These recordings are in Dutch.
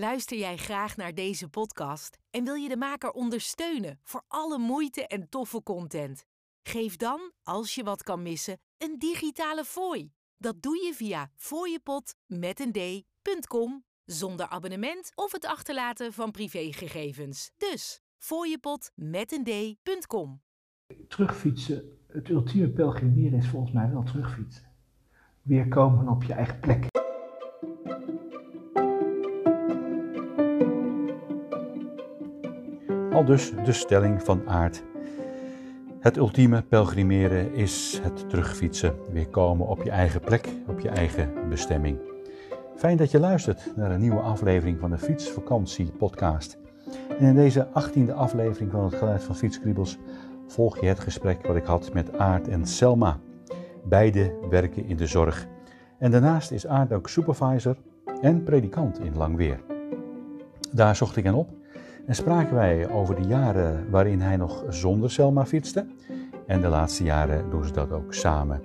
Luister jij graag naar deze podcast en wil je de maker ondersteunen voor alle moeite en toffe content? Geef dan, als je wat kan missen, een digitale fooi. Dat doe je via fooiepot met een d.com zonder abonnement of het achterlaten van privégegevens. Dus fooiepot met een d.com. Terugfietsen, het ultieme pelgrimeren is volgens mij wel terugfietsen. Weer komen op je eigen plek. Dus de stelling van aard. Het ultieme pelgrimeren is het terugfietsen, weer komen op je eigen plek, op je eigen bestemming. Fijn dat je luistert naar een nieuwe aflevering van de Fietsvakantie podcast. En in deze achttiende aflevering van het Geluid van Fietskriebels volg je het gesprek wat ik had met Aart en Selma. Beide werken in de zorg. En daarnaast is Aart ook supervisor en predikant in Langweer. Daar zocht ik hen op en spraken wij over de jaren waarin hij nog zonder Selma fietste. En de laatste jaren doen ze dat ook samen.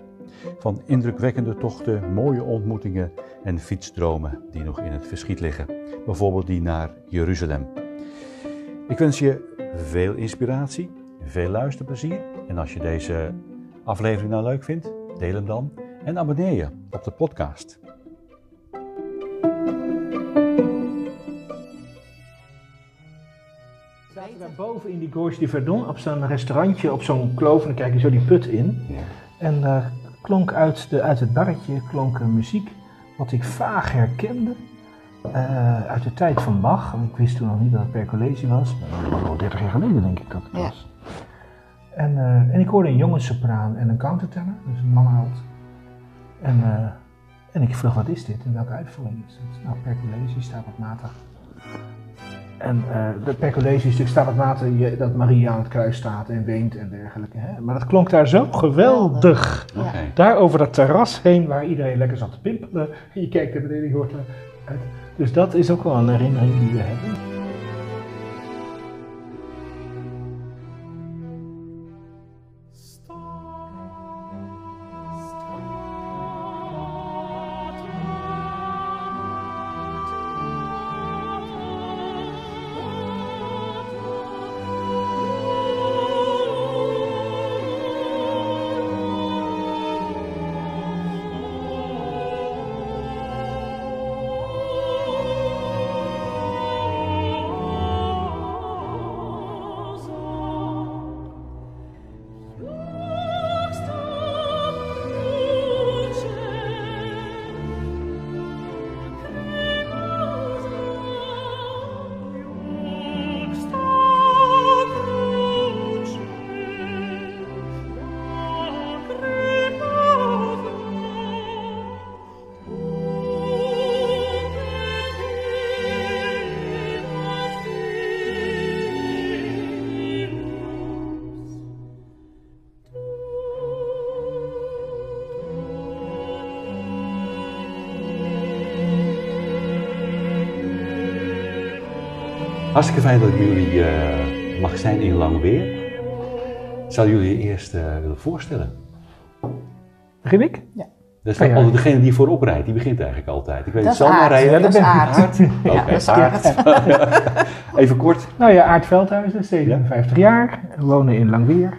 Van indrukwekkende tochten, mooie ontmoetingen en fietsdromen die nog in het verschiet liggen. Bijvoorbeeld die naar Jeruzalem. Ik wens je veel inspiratie, veel luisterplezier. En als je deze aflevering nou leuk vindt, deel hem dan en abonneer je op de podcast. We zaten daar boven in die Gorge du Verdon op zo'n restaurantje, op zo'n kloof, en dan kijk je zo die put in. En daar klonk uit, de, uit het barretje klonk muziek wat ik vaag herkende. eh, uit de tijd van Bach. Ik wist toen nog niet dat het percolesi was. Dat was al 30 jaar geleden denk ik dat het Ja. was. En, eh, en ik hoorde een jongenssopraan en een countertenor, dus een mannenheld. En, eh, en ik vroeg wat is dit en welke uitvoering is het? Nou, percolesi staat wat matig. En eh de is natuurlijk staat je- dat Maria aan het kruis staat en weent en dergelijke. Hè? Maar dat klonk daar zo geweldig. Ja. Daar over dat terras heen waar iedereen lekker zat te pimpelen. En je kijkt naar beneden, je hoort eruit. Dus dat is ook wel een herinnering die we hebben. Fijn dat ik bij jullie eh, mag zijn in Langweer. Zou jullie je eerst eh, willen voorstellen? Begin ik? Dat is Ah, ja. altijd degene die voorop rijdt, die begint eigenlijk altijd. Ik weet Dat aard. rijden. Dat is aard. Ja, Oké, dat is Aard. aard. Even kort. Nou ja, Aart Veldhuizen, 57 jaar, wonen in Langweer.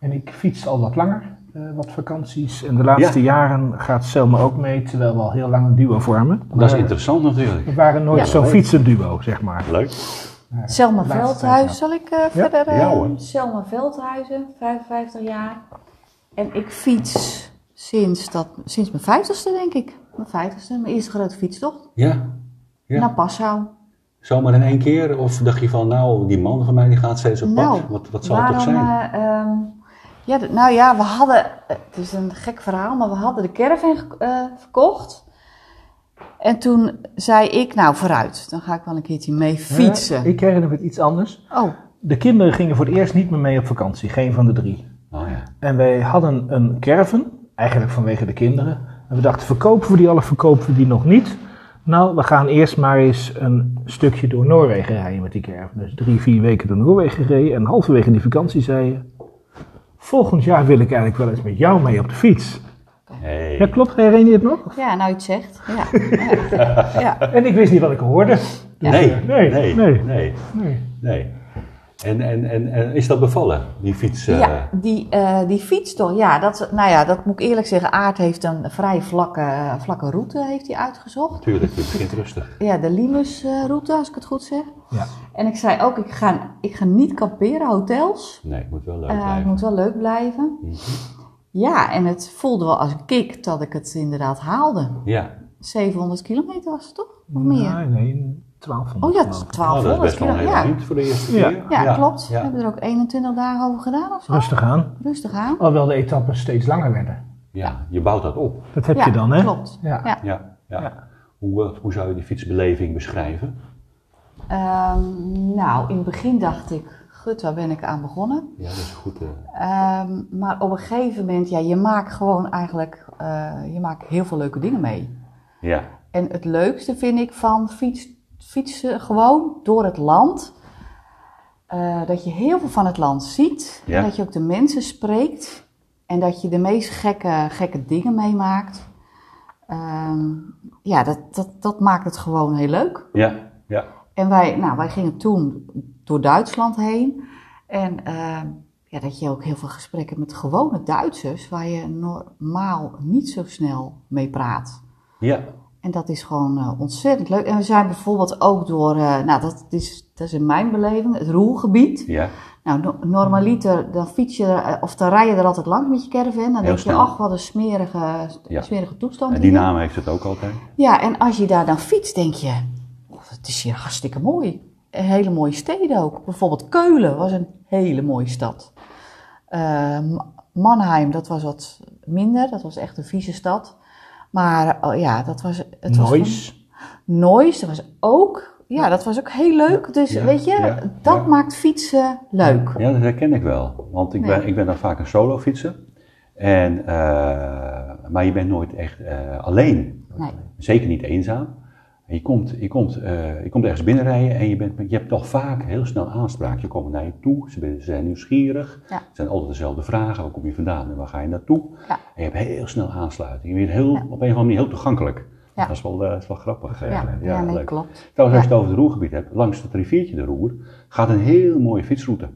En ik fiets al wat langer, eh, wat vakanties. En de laatste Ja. jaren gaat Selma ook mee, terwijl we al heel lang een duo vormen. Dat is interessant natuurlijk. We waren nooit Ja. zo'n fietsenduo, zeg maar. Leuk. Selma Veldhuizen, zal ik eh, verder? eh, Ja, hoor. Selma Veldhuizen, 55 jaar. En ik fiets sinds, dat, sinds mijn vijftigste, denk ik. Mijn vijftigste, mijn eerste grote fietstocht. Ja. Ja. Naar Passau. Zomaar in één keer? Of dacht je van, nou, die man van mij die gaat steeds op Nou, pad? Wat, wat zal het toch waarom, zijn? eh, ehm, ja, nou ja, we hadden, eh, het is een gek verhaal, maar we hadden de caravan eh, verkocht. En toen zei ik, nou vooruit, dan ga ik wel een keertje mee fietsen. Ja, ik herinner me het iets anders. Oh, De kinderen gingen voor het eerst niet meer mee op vakantie, geen van de drie. Oh ja. En wij hadden een caravan, eigenlijk vanwege de kinderen. En we dachten, verkopen we die al of verkopen we die nog niet? Nou, we gaan eerst maar eens een stukje door Noorwegen rijden met die caravan. Dus drie, vier weken door Noorwegen gereden. En halverwege die vakantie zei je... Volgend jaar wil ik eigenlijk wel eens met jou mee op de fiets. Hey. Ja, klopt. Herinner je het nog? ja, nou je het zegt. Ja. ja. ja. En ik wist niet wat ik hoorde. Dus, Nee, eh, nee, nee, nee, nee, nee. nee. En, en, en, en is dat bevallen, die fiets? eh, Ja, die, eh die fietstocht, ja dat, nou ja, dat moet ik eerlijk zeggen. Aard heeft een vrij vlakke, vlakke route heeft hij uitgezocht. Tuurlijk, het begint rustig. Ja, de Limus-route, als ik het goed zeg. Ja. En ik zei ook, ik ga, ik ga niet kamperen, hotels. Nee, het moet wel leuk Eh, het blijven. moet wel leuk blijven. Mhm. Ja, en het voelde wel als een kick dat ik het inderdaad haalde. Ja, 700 kilometer was het toch? Of meer? Nee, nee, 1200. Oh ja, geloof ik. 1200 oh, dat is best wel eind voor de eerste Ja. keer. Ja, klopt. We Ja. hebben er ook 21 dagen over gedaan of zo. Rustig aan. Rustig aan. Alhoewel de etappes steeds langer werden. ja, je bouwt dat op. Dat heb ja, je dan, hè? klopt. Ja. Ja. Ja, ja. Ja. Hoe, eh, hoe zou je die fietsbeleving beschrijven? Ehm, nou, in het begin dacht ik, gut, waar ben ik aan begonnen? Ja, dat is goed. eh, Ehm, maar op een gegeven moment, ja, je maakt gewoon eigenlijk, eh, je maakt heel veel leuke dingen mee. ja, En het leukste vind ik van fiets, fietsen gewoon door het land. eh, dat je heel veel van het land ziet. Ja. En dat je ook de mensen spreekt. En dat je de meest gekke, gekke dingen meemaakt. Ehm, ja, dat, dat, dat maakt het gewoon heel leuk. ja, ja. En wij, nou, wij gingen toen door Duitsland heen. En ehm, ja, dat je ook heel veel gesprekken met gewone Duitsers, waar je normaal niet zo snel mee praat. Ja, En dat is gewoon eh, ontzettend leuk. En we zijn bijvoorbeeld ook door, eh, nou dat is, dat is in mijn beleving, het Roergebied. ja. Nou, no- normaliter, dan fiets je, er, eh, of dan rij je er altijd langs met je caravan. Dan denk je, ach, wat een smerige, Ja. smerige toestand En die naam heeft het ook altijd. Ja, en als je daar dan fietst, denk je, oh, het is hier hartstikke mooi. Hele mooie steden ook. Bijvoorbeeld Keulen was een hele mooie stad. M- Mannheim, dat was wat minder. Dat was echt een vieze stad. Maar oh, ja, dat was... Het was Noise. gewoon- Noise, dat was ook... Ja, dat was ook heel leuk. Dus Ja, weet je, ja, dat ja. maakt fietsen leuk. Ja, dat herken ik wel. Want ik ben, ik ben dan vaak een solo fietser. En, eh, maar je bent nooit echt eh, alleen. Nee. Zeker niet eenzaam. Je komt, je, komt, eh, je komt ergens binnenrijden en je, bent, je hebt toch vaak heel snel aanspraak. Je komt naar je toe, ze zijn nieuwsgierig. Ja. Het zijn altijd dezelfde vragen. Waar kom je vandaan en waar ga je naartoe? Ja. En je hebt heel snel aansluiting. Je bent heel, Ja. op een of andere manier heel toegankelijk. Ja. Dat, is wel, eh, dat is wel grappig. Ja, eigenlijk. ja, nee, leuk. klopt. Trouwens, als je Ja. het over het Roergebied hebt, langs het riviertje de Roer gaat een heel mooie fietsroute.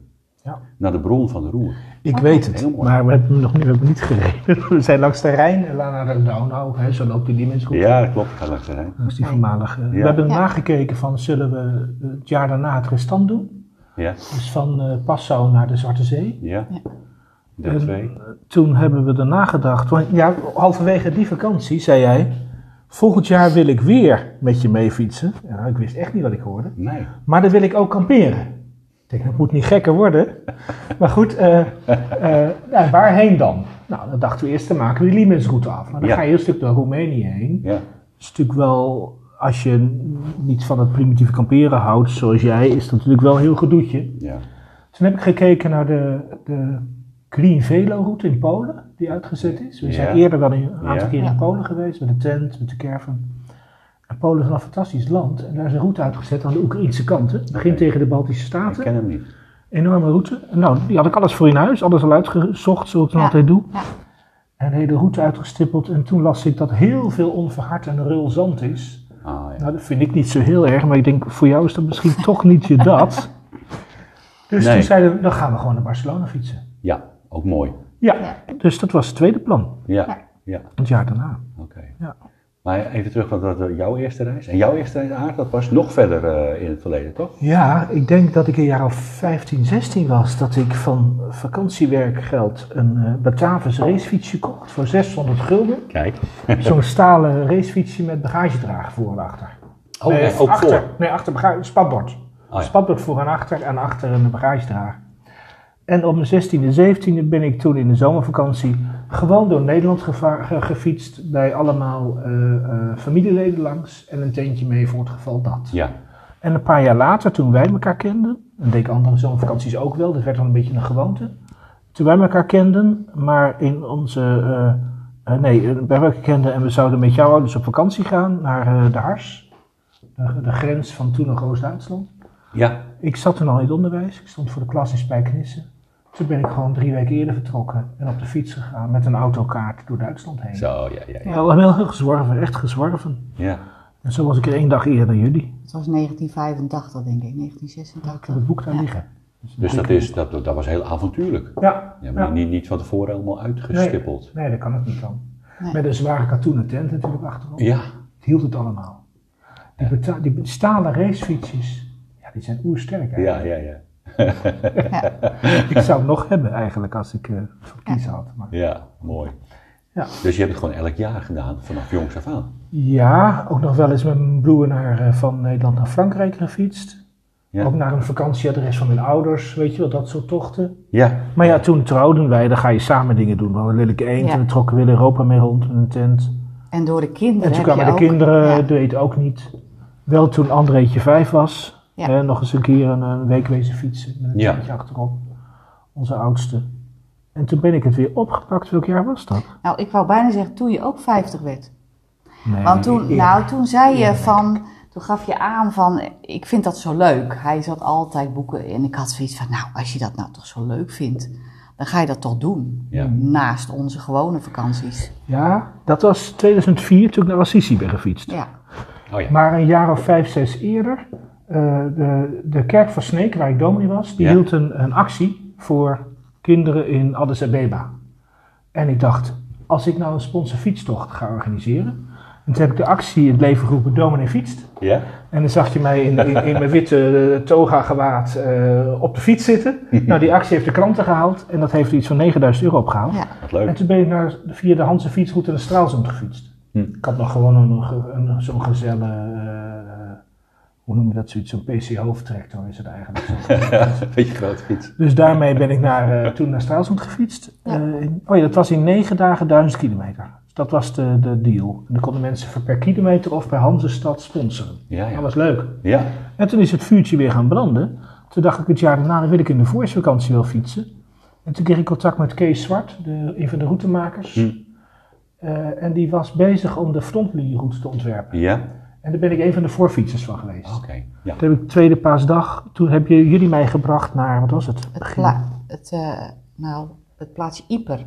Ja. Naar de bron van de Roer. Ik Oh, weet het, maar we hebben nog niet, we hebben niet gereden. We zijn langs de Rijn en naar de Donau, hè, zo loopt die Liemensroute. Ja, dat klopt. Langs de Rijn. Die voormalige. We hebben Ja. nagekeken van, zullen we het jaar daarna het restant doen? Ja, Dus van eh, Passau naar de Zwarte Zee. ja. Ja. Deel 2. Toen hebben we erna gedacht, want ja, halverwege die vakantie zei jij, volgend jaar wil ik weer met je mee fietsen. Ja, ik wist echt niet wat ik hoorde. Nee. Maar dan wil ik ook kamperen. Ik denk, dat moet niet gekker worden. Maar goed, eh, eh, nou, waarheen dan? Nou, dan dachten we eerst, dan maken we die Liemensroute af. Maar dan Ja. ga je een stuk door Roemenië heen. Ja. Dat is natuurlijk wel, als je niet van het primitieve kamperen houdt, zoals jij, is dat natuurlijk wel een heel gedoetje. Ja. Toen heb ik gekeken naar de, de Green Velo route in Polen, die uitgezet is. We Ja. zijn eerder wel een aantal Ja. keer in. Polen geweest, met de tent, met de caravan. En Polen is een fantastisch land. En daar is een route uitgezet aan de Oekraïnse kant. Het begint tegen de Baltische Ik Staten. ken hem niet. Enorme route. Nou, die had ik alles voor in huis, alles al uitgezocht, zoals ik dan Ja. altijd doe. Ja. En een hele route uitgestippeld. En toen las ik dat heel veel onverhard en rul zand is. Ah, ja. Nou, dat vind ik niet zo heel erg, maar ik denk, voor jou is dat misschien toch niet je dat. Dus Nee. toen zeiden we, dan gaan we gewoon naar Barcelona fietsen. ja, ook mooi. Ja, Ja. dus dat was het tweede plan, Ja, Ja. ja. het jaar daarna. Oké. Ja. Maar even terug, want dat was jouw eerste reis. En jouw eerste reis, Aard, dat was nog verder eh, in het verleden, toch? Ja, ik denk dat ik een jaar of 15, 16 was, dat ik van vakantiewerkgeld een eh Batavus racefietsje kocht voor 600 gulden. Kijk. Zo'n stalen racefietsje met bagagedrager voor en achter. Oh, nee, ook achter, voor. Nee, achter bagage, spatbord. Oh, ja. Spatbord voor en achter en achter een bagagedrager. En op mijn 16e, 17e ben ik toen in de zomervakantie gewoon door Nederland gefietst. Bij allemaal eh, eh, familieleden langs en een tentje mee voor het geval dat. Ja. En een paar jaar later, toen wij elkaar kenden, en deed ik andere zomervakanties ook wel, dat werd dan een beetje een gewoonte. Toen wij elkaar kenden, maar in onze, eh, nee, wij elkaar kenden en we zouden met jouw ouders op vakantie gaan naar de Hars, de, de grens van toen nog Oost-Duitsland. Ja. Ik zat toen al in het onderwijs, ik stond voor de klas in Spijkenisse. Toen ben ik gewoon drie weken eerder vertrokken en op de fiets gegaan met een autokaart door Duitsland heen. Zo, ja, ja, ja. Ja, heel gezworven, echt gezworven. Ja. En zo was ik er één dag eerder dan jullie. Het was 1985, denk ik, Ik heb 1986. het boek daar Ja. liggen. Dus dat, is, dat, dat was heel avontuurlijk. Ja, Ja, maar ja. Niet, niet van tevoren helemaal uitgestippeld. Nee, dat kan het niet dan. Nee. Met een zware katoenen tent natuurlijk achterop. Ja, Het hield het allemaal. Die, die stalen racefietsjes, ja, die zijn oersterk ja, eigenlijk. ja, ja. Ik zou hem nog hebben eigenlijk als ik eh voor kiezen had. Maar Ja, mooi. Ja. Dus je hebt het gewoon elk jaar gedaan, vanaf jongs af aan. ja, ook nog wel eens met mijn broer naar, eh, van Nederland naar Frankrijk gefietst. Ja. Ook naar een vakantieadres van mijn ouders, weet je wel, dat soort tochten. Ja, Maar ja, toen trouwden wij, dan ga je samen dingen doen. We hadden Lilleke Eend Ja. en we trokken we heel Europa mee rond met een tent. En door de kinderen En toen kwamen de ook- kinderen, ja. deed ook niet. Wel toen Andreetje vijf was, Ja. hè, nog eens een keer een, een week wezen fietsen met een Ja. achterop. Onze oudste. En toen ben ik het weer opgepakt. Welk jaar was dat? Nou, ik wou bijna zeggen, toen je ook 50 werd. Nee, Want toen, eerder. nou, toen zei je van, toen gaf je aan van, ik vind dat zo leuk. Hij zat altijd boeken en ik had zoiets van, nou, als je dat nou toch zo leuk vindt, dan ga je dat toch doen. Ja. Naast onze gewone vakanties. Ja, dat was 2004 toen ik naar Assisi ben gefietst. Ja, oh ja. Maar een jaar of vijf, zes eerder, de, de kerk van Sneek, waar ik dominee was, die Ja. hield een, een actie voor kinderen in Addis Abeba. En ik dacht, als ik nou een sponsor fietstocht ga organiseren, en toen heb ik de actie in het leven geroepen, dominee fietst. Ja? En dan zag je mij in, in, in mijn witte eh, toga gewaad eh, op de fiets zitten. Nou, die actie heeft de kranten gehaald en dat heeft iets van 9000 euro opgehaald. ja. Wat En leuk. toen ben ik naar, via de Hanse fietsroute naar Straalsund gefietst. Hm. Ik had nog gewoon een, een, een- zo'n gezelle, eh, hoe noem je dat zoiets, zo'n PC hoofdtractor is het eigenlijk. Zo. Beetje grote fiets. dus daarmee ben ik naar, eh, toen naar Straalsund gefietst. Ja. Eh, in- oh ja, dat was in negen dagen duizend kilometer. Dus dat was de, de deal. En dan konden mensen per kilometer of per Hansestad sponsoren. Ja, Dat was leuk. Ja, En toen is het vuurtje weer gaan branden. Toen dacht ik het jaar daarna, dan wil ik in de voorjaarsvakantie wel fietsen. En toen kreeg ik contact met Kees Zwart, de, een van de routemakers. Hm. Eh, en die was bezig om de frontlinieroute te ontwerpen. ja. En daar ben ik een van de voorfietsers van geweest. Oké. Ja. Toen heb ik tweede paasdag, toen heb je, jullie mij gebracht naar, wat was het? Het, pla het, eh, nou, het plaatsje Ieper.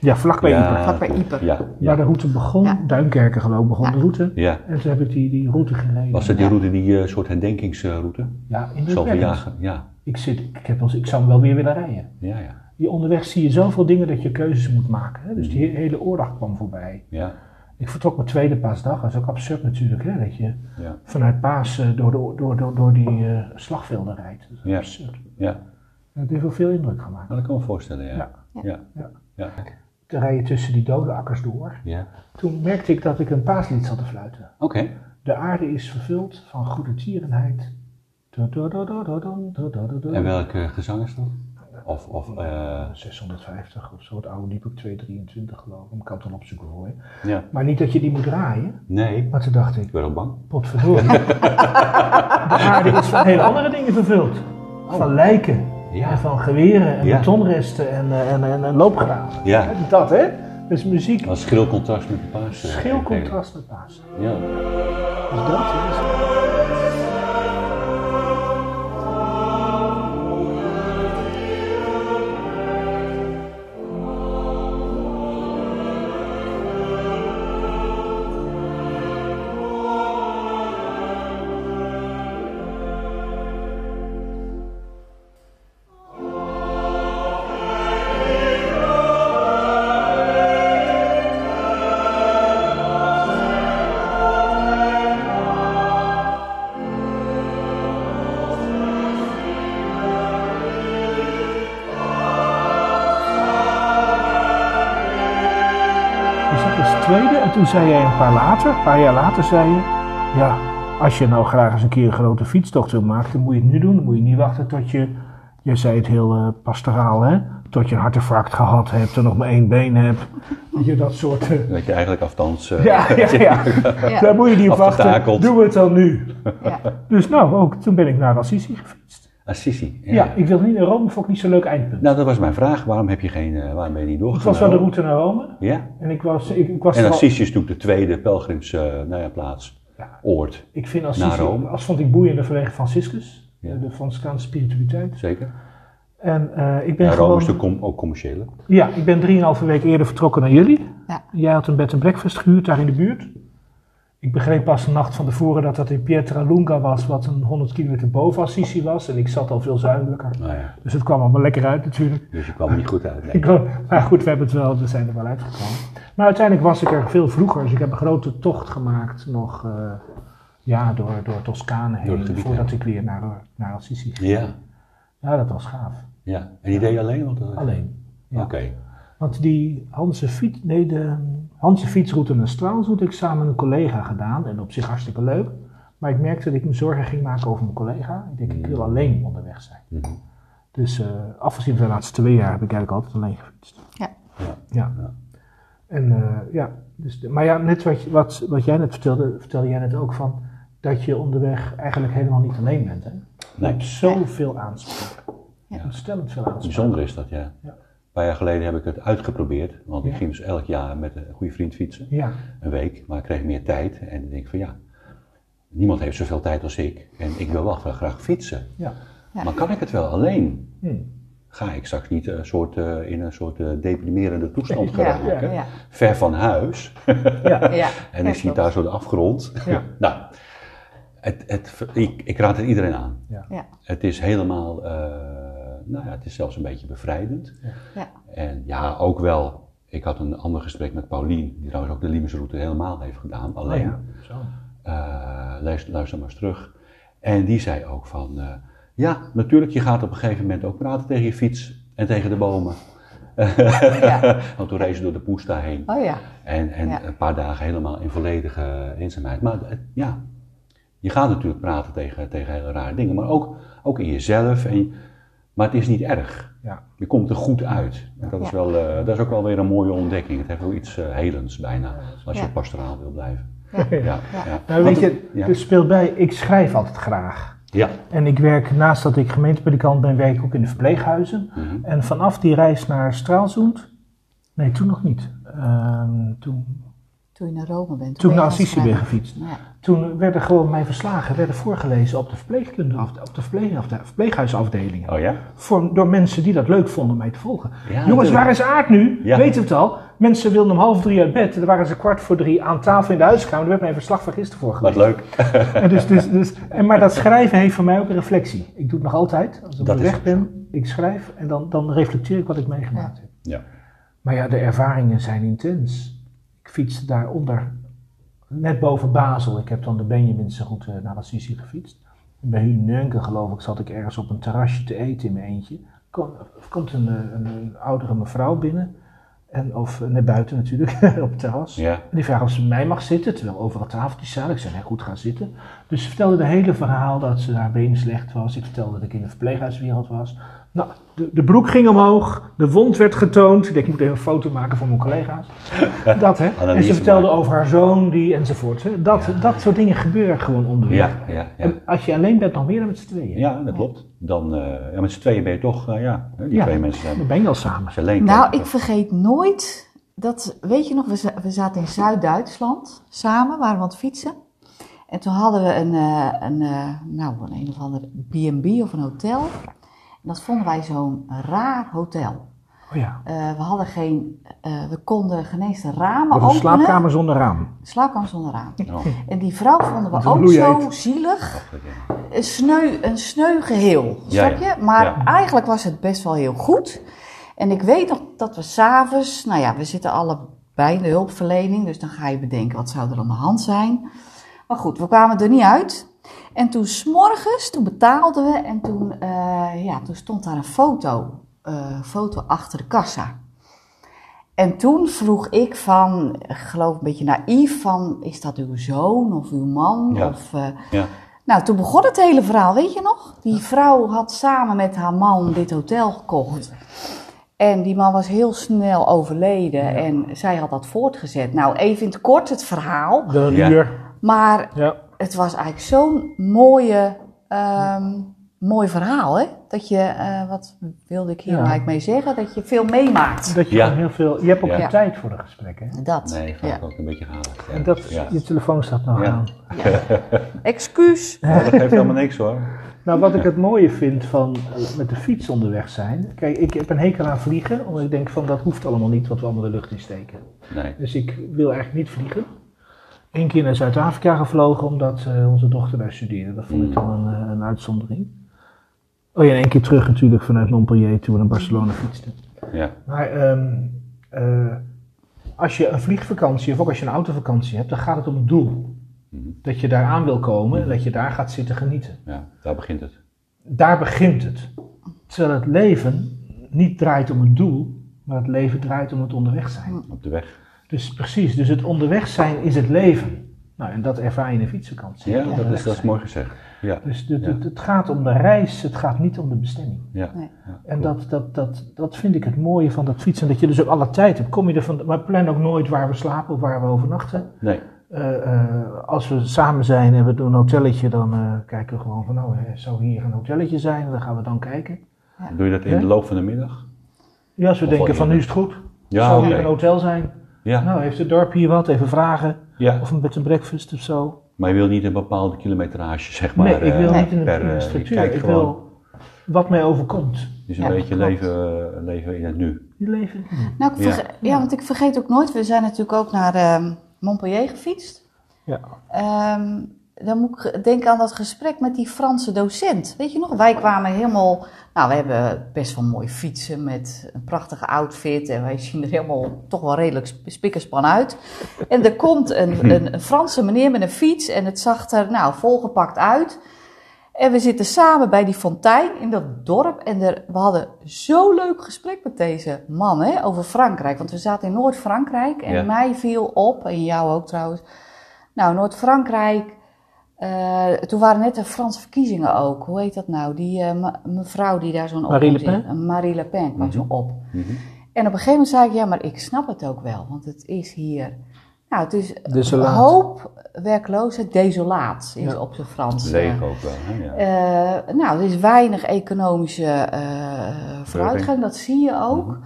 Ja, vlakbij Ja. Ieper. Vlakbij Ieper. Ja, Waar de route begon, Ja. Duinkerken geloof ik, begon Ja. de route. ja. En toen heb ik die, die route gereden. Was dat die route, die eh, soort herdenkingsroute? Ja, in Zoveel de jaar. Ja, Ik, zit, ik, heb wel, ik zou hem wel weer willen rijden. ja, ja. Die onderweg zie je zoveel dingen dat je keuzes moet maken. Hè? Dus die he- hele oorlog kwam voorbij. Ja, ik vertrok mijn tweede paasdag. Dat is ook absurd natuurlijk, hè, dat je ja. vanuit paas eh, door, door, door, door die eh, slagvelden rijdt. Dat ja. absurd. Ja. Dat heeft wel veel indruk gemaakt. Dat kan me voorstellen, ja. ja. ja. ja. Te rijden tussen die dode akkers door. Ja. Toen merkte ik dat ik een paaslied zat te fluiten. Oké. De aarde is vervuld van goede tierenheid. En welke gezang is dat? Of, of eh, 650 of zo, het oude liep ook 223 geloof ik. Ik kan het dan opzoeken voor je. ja. Maar niet dat je die moet draaien. Nee, Maar toen dacht ik, ik ben ook bang. Potverdorie. De aarde is van hele andere dingen vervuld. Van lijken. Ja. En van geweren en Ja. betonresten en, eh, en, en, en loopgraven. Ja. Dat hè? Dus muziek. Dat is contrast met de paas. eh, Schil contrast met paas. Ja. Dus dat is. Toen zei jij een paar later, een paar jaar later zei je, ja, als je nou graag eens een keer een grote fietstocht wil maken, dan moet je het nu doen. Dan moet je niet wachten tot je, je zei het heel eh, pastoraal hè, tot je een hartinfarct gehad hebt en nog maar één been hebt. Weet je, dat soort... eh, Dat je eigenlijk afstands... eh, ja, ja, ja. Ja. Daar moet je niet op wachten. We het dan nu. Ja. Dus nou, ook toen ben ik naar Assisi gefietst. Assisi. Ja, ik wil niet naar Rome, vond ik niet zo'n leuk eindpunt. Nou, dat was mijn vraag. Waarom, heb je geen, eh, waarom ben je niet het doorgegaan? was wel de route naar Rome. Ja. En ik was, ik, ik was En al- Assisi is natuurlijk de tweede pelgrims eh, nou ja, plaats. Ja. Oord. Ik vind Naar Assisi, Rome. als vond ik boeiender vanwege Franciscus, Ja. de Franciscaanse spiritualiteit. Zeker. En eh, ik ben Ja, gewoon... Rome is natuurlijk com- ook commerciële. Ja, ik ben drieënhalve week eerder vertrokken naar jullie. Ja. Jij had een bed and breakfast gehuurd daar in de buurt. Ik begreep pas de nacht van tevoren dat dat in Pietralunga was, wat een 100 kilometer boven Assisi was. En ik zat al veel zuidelijker. Nou ja, Dus het kwam allemaal lekker uit natuurlijk. dus je kwam er niet goed uit. nee. Ik, maar goed, we hebben het wel, we zijn er wel uitgekomen. Maar uiteindelijk was ik er veel vroeger. Dus ik heb een grote tocht gemaakt nog eh, ja, door, door Toscane heen. Voordat ik weer naar, naar Assisi ging. Ja, Ja, dat was gaaf. ja. En die deed je alleen? Want, Alleen. Ja. Oké. Want die Hanse, fiets, nee, de Hanse fietsroute en straalroute heb ik samen met een collega gedaan. En op zich hartstikke leuk. Maar ik merkte dat ik me zorgen ging maken over mijn collega. Ik denk, ik wil alleen onderweg zijn. Mhm. Dus eh, afgezien van de laatste twee jaar heb ik eigenlijk altijd alleen gefietst. Ja. Ja. Ja. Ja. En eh, ja, dus, de- maar ja, net wat, je- wat, wat jij net vertelde, vertelde jij net ook van dat je onderweg eigenlijk helemaal niet alleen bent. Hè? Je Nee. hebt zoveel aanspraak. Ja. Ontstellend veel aanspraak. Bijzonder is dat, ja. Ja. Een paar jaar geleden heb ik het uitgeprobeerd. Want ik ging dus elk jaar met een goede vriend fietsen. Ja, Een week. Maar ik kreeg meer tijd. En ik denk van ja, niemand heeft zoveel tijd als ik. En ik wil wel graag fietsen. ja. Ja. Maar kan ik het wel alleen? Hm. Ga ik straks niet een soort, eh, in een soort eh, deprimerende toestand Ja, geraken? ja. Ver van huis. ja. Ja, En ik zie daar zo de afgrond. Ja. nou, het, het, ik, ik raad het iedereen aan. Ja. Ja, Het is helemaal, eh, nou ja, het is zelfs een beetje bevrijdend. ja, En ja, ook wel. Ik had een ander gesprek met Paulien, die trouwens ook de Limesroute helemaal heeft gedaan. Oh Alleen, ja, zo. eh, luister, luister maar eens terug. En die zei ook van, eh, ja, natuurlijk, je gaat op een gegeven moment ook praten tegen je fiets en tegen de bomen. Ja. Want toen reed ze door de Poesta heen. Oh ja. En, en Ja. een paar dagen helemaal in volledige eenzaamheid. Maar ja, je gaat natuurlijk praten tegen, tegen hele rare dingen, maar ook, ook in jezelf. En, maar het is niet erg. Ja. Je komt er goed uit. En dat, is Ja. wel, eh, dat is ook wel weer een mooie ontdekking. Het heeft wel iets eh, helends bijna, als je pastoraal wil blijven. Ja. Ja, ja. Nou, weet je, Ja. er speelt bij, ik schrijf altijd graag. Ja. En ik werk, naast dat ik gemeentepredikant ben, werk ik ook in de verpleeghuizen. Mhm. En vanaf die reis naar Straalzoend, nee, toen nog niet. Ehm, toen, Toen je naar Rome bent. toen ik ben naar Assisi ben gefietst. Ja. Toen werden gewoon mijn verslagen werden voorgelezen op de verpleegkunde, op de verpleeg, op de verpleeghuisafdelingen. Oh ja? Voor, door mensen die dat leuk vonden om mij te volgen. Ja, Jongens, natuurlijk. waar is Aard nu? Ja. Weet het al? Mensen wilden om half drie uit bed. En dan waren ze kwart voor drie aan tafel in de huiskamer. Daar werd mijn verslag van gisteren Wat voorgelezen. leuk. En dus, dus, dus, en maar dat schrijven heeft voor mij ook een reflectie. Ik doe het nog altijd. Als ik op weg ben, ik schrijf en dan, dan reflecteer ik wat ik meegemaakt heb. Ja. Maar ja, de ervaringen zijn intens. Ik fietste daaronder, net boven Basel. Ik heb dan de Benjaminse route naar Assisi gefietst. En bij Hunenke, geloof ik, zat ik ergens op een terrasje te eten in mijn eentje. Kom, komt een, eh, een, een oudere mevrouw binnen. En, of eh, naar buiten natuurlijk, op het terras. Ja. En die vraagt of ze bij mij mag zitten, terwijl overal tafeltjes zaten. Ik zei, nee, goed, ga zitten. Dus ze vertelde de hele verhaal dat ze haar benen slecht was. Ik vertelde dat ik in de verpleeghuiswereld was. Nou, de, de broek ging omhoog, de wond werd getoond. Ik dacht, ik moet even een foto maken voor mijn collega's. Dat, hè. En ze vertelde maken. over haar zoon, die enzovoort. Hè. Dat, dat soort dingen gebeuren gewoon onderweg. Ja, ja, ja. En als je alleen bent, nog meer dan met z'n tweeën. Ja, dat klopt. Dan, eh, ja, met z'n tweeën ben je toch, eh, ja, die Ja. twee mensen zijn. Dan ben je al samen. Alleen Nou, ik vergeet nooit dat, weet je nog, we, we zaten in Zuid-Duitsland samen, waren we aan het fietsen. En toen hadden we een, eh, een, eh, nou, een, een of ander B&B of een hotel. En dat vonden wij zo'n raar hotel. Oh ja. Eh, we hadden geen, eh, we konden geen eens de ramen Wat een openen. slaapkamer zonder raam. Slaapkamer zonder raam. Oh, En die vrouw vonden we ook zo heet. zielig. Een sneu, een sneu geheel, Ja, snap je? ja. Maar Ja. eigenlijk was het best wel heel goed. En ik weet nog dat we s'avonds, nou ja, we zitten allebei in de hulpverlening, dus dan ga je bedenken wat zou er aan de hand zijn. Maar goed, we kwamen er niet uit. En toen s'morgens, toen betaalden we en toen, eh, ja, toen stond daar een foto, eh, foto achter de kassa. En toen vroeg ik van, ik geloof een beetje naïef, van is dat uw zoon of uw man? Ja. Of, eh, Ja. nou, toen begon het hele verhaal, weet je nog? Die vrouw had samen met haar man dit hotel gekocht. En die man was heel snel overleden en zij had dat voortgezet. Nou, even in het kort het verhaal. De Ja. Maar Ja. het was eigenlijk zo'n mooie, ehm, mooi verhaal, hè? Dat je, eh, wat wilde ik hier Ja. eigenlijk mee zeggen? Dat je veel meemaakt. Dat je Ja. heel veel... Je hebt ook Ja. de tijd voor de gesprekken. hè? Dat. Nee, gaat ja. ook een beetje gehaald. Ja. En dat, ja. je telefoon staat nog Ja. aan. Excuus. Nou, dat geeft helemaal niks hoor. Nou, wat ik het mooie vind van eh, met de fiets onderweg zijn. Kijk, ik heb een hekel aan vliegen, omdat ik denk van dat hoeft allemaal niet wat we allemaal de lucht in steken. Nee. Dus ik wil eigenlijk niet vliegen. Één keer naar Zuid-Afrika gevlogen omdat eh, onze dochter daar studeerde. Dat vond ik Mm. dan een, eh, een uitzondering. Oh ja, en één keer terug natuurlijk vanuit Montpellier toen we naar Barcelona fietsten. Ja. Maar ehm, eh, als je een vliegvakantie of ook als je een autovakantie hebt, dan gaat het om het doel. Mhm. Dat je daar aan wil komen en dat je daar gaat zitten genieten. ja, daar begint het. Daar begint het. Terwijl het leven niet draait om het doel, maar het leven draait om het onderweg zijn. Op de weg. Dus precies, dus het onderweg zijn is het leven. Nou, en dat ervaar je in een fietsvakantie. Ja, dat is, dat is mooi gezegd. Ja. Dus het, Ja. het, het gaat om de reis, het gaat niet om de bestemming. Ja. Nee. ja. En dat, dat, dat, dat vind ik het mooie van dat fietsen. Dat je dus ook alle tijd hebt. Kom je er van, maar plan ook nooit waar we slapen of waar we overnachten. Nee. Eh, eh, als we samen zijn en we doen een hotelletje, dan eh, kijken we gewoon van, nou, hè, zou hier een hotelletje zijn? En dan gaan we dan kijken. Doe je dat in Ja? de loop van de middag? Ja, als we Of denken van, nu is het goed. Ja, zou hier een hotel zijn? Ja. Nou, heeft het dorp hier wat? Even vragen. ja. Of een bed and breakfast of zo. Maar je wil niet een bepaalde kilometrage, zeg maar. nee, ik wil eh, niet in een, per, eh, structuur. Ik gewoon, wil wat mij overkomt. Dus een Ja, beetje klopt. leven, eh, leven in het nu. Je leven. Nou, ik Ja. verge- ja. want ik vergeet ook nooit, we zijn natuurlijk ook naar ehm, Montpellier gefietst. Ja. Ehm, dan moet ik denken aan dat gesprek met die Franse docent. Weet je nog, wij kwamen helemaal... Nou, we hebben best wel mooi fietsen met een prachtige outfit. En wij zien er helemaal toch wel redelijk sp- spikkerspan uit. En er komt een, een, een Franse meneer met een fiets en het zag er nou volgepakt uit. En we zitten samen bij die fontein in dat dorp. En er, we hadden zo'n leuk gesprek met deze man hè, over Frankrijk. Want we zaten in Noord-Frankrijk. En Ja. mij viel op, en jou ook trouwens. Nou, Noord-Frankrijk. Eh, toen waren net de Franse verkiezingen ook. Hoe heet dat nou? Die eh, me- mevrouw die daar zo'n op Marie Le zitten. Marie Le Pen kwam zo op. Mhm. En op een gegeven moment zei ik, ja, maar ik snap het ook wel. Want het is hier... Nou, het is Desolaat. hoop, werkloosheid, desolaat is Ja. op zijn Frans. Leeg ook wel. Hè? Ja. Eh, nou, er is weinig economische eh, vooruitgang, dat zie je ook. Mhm.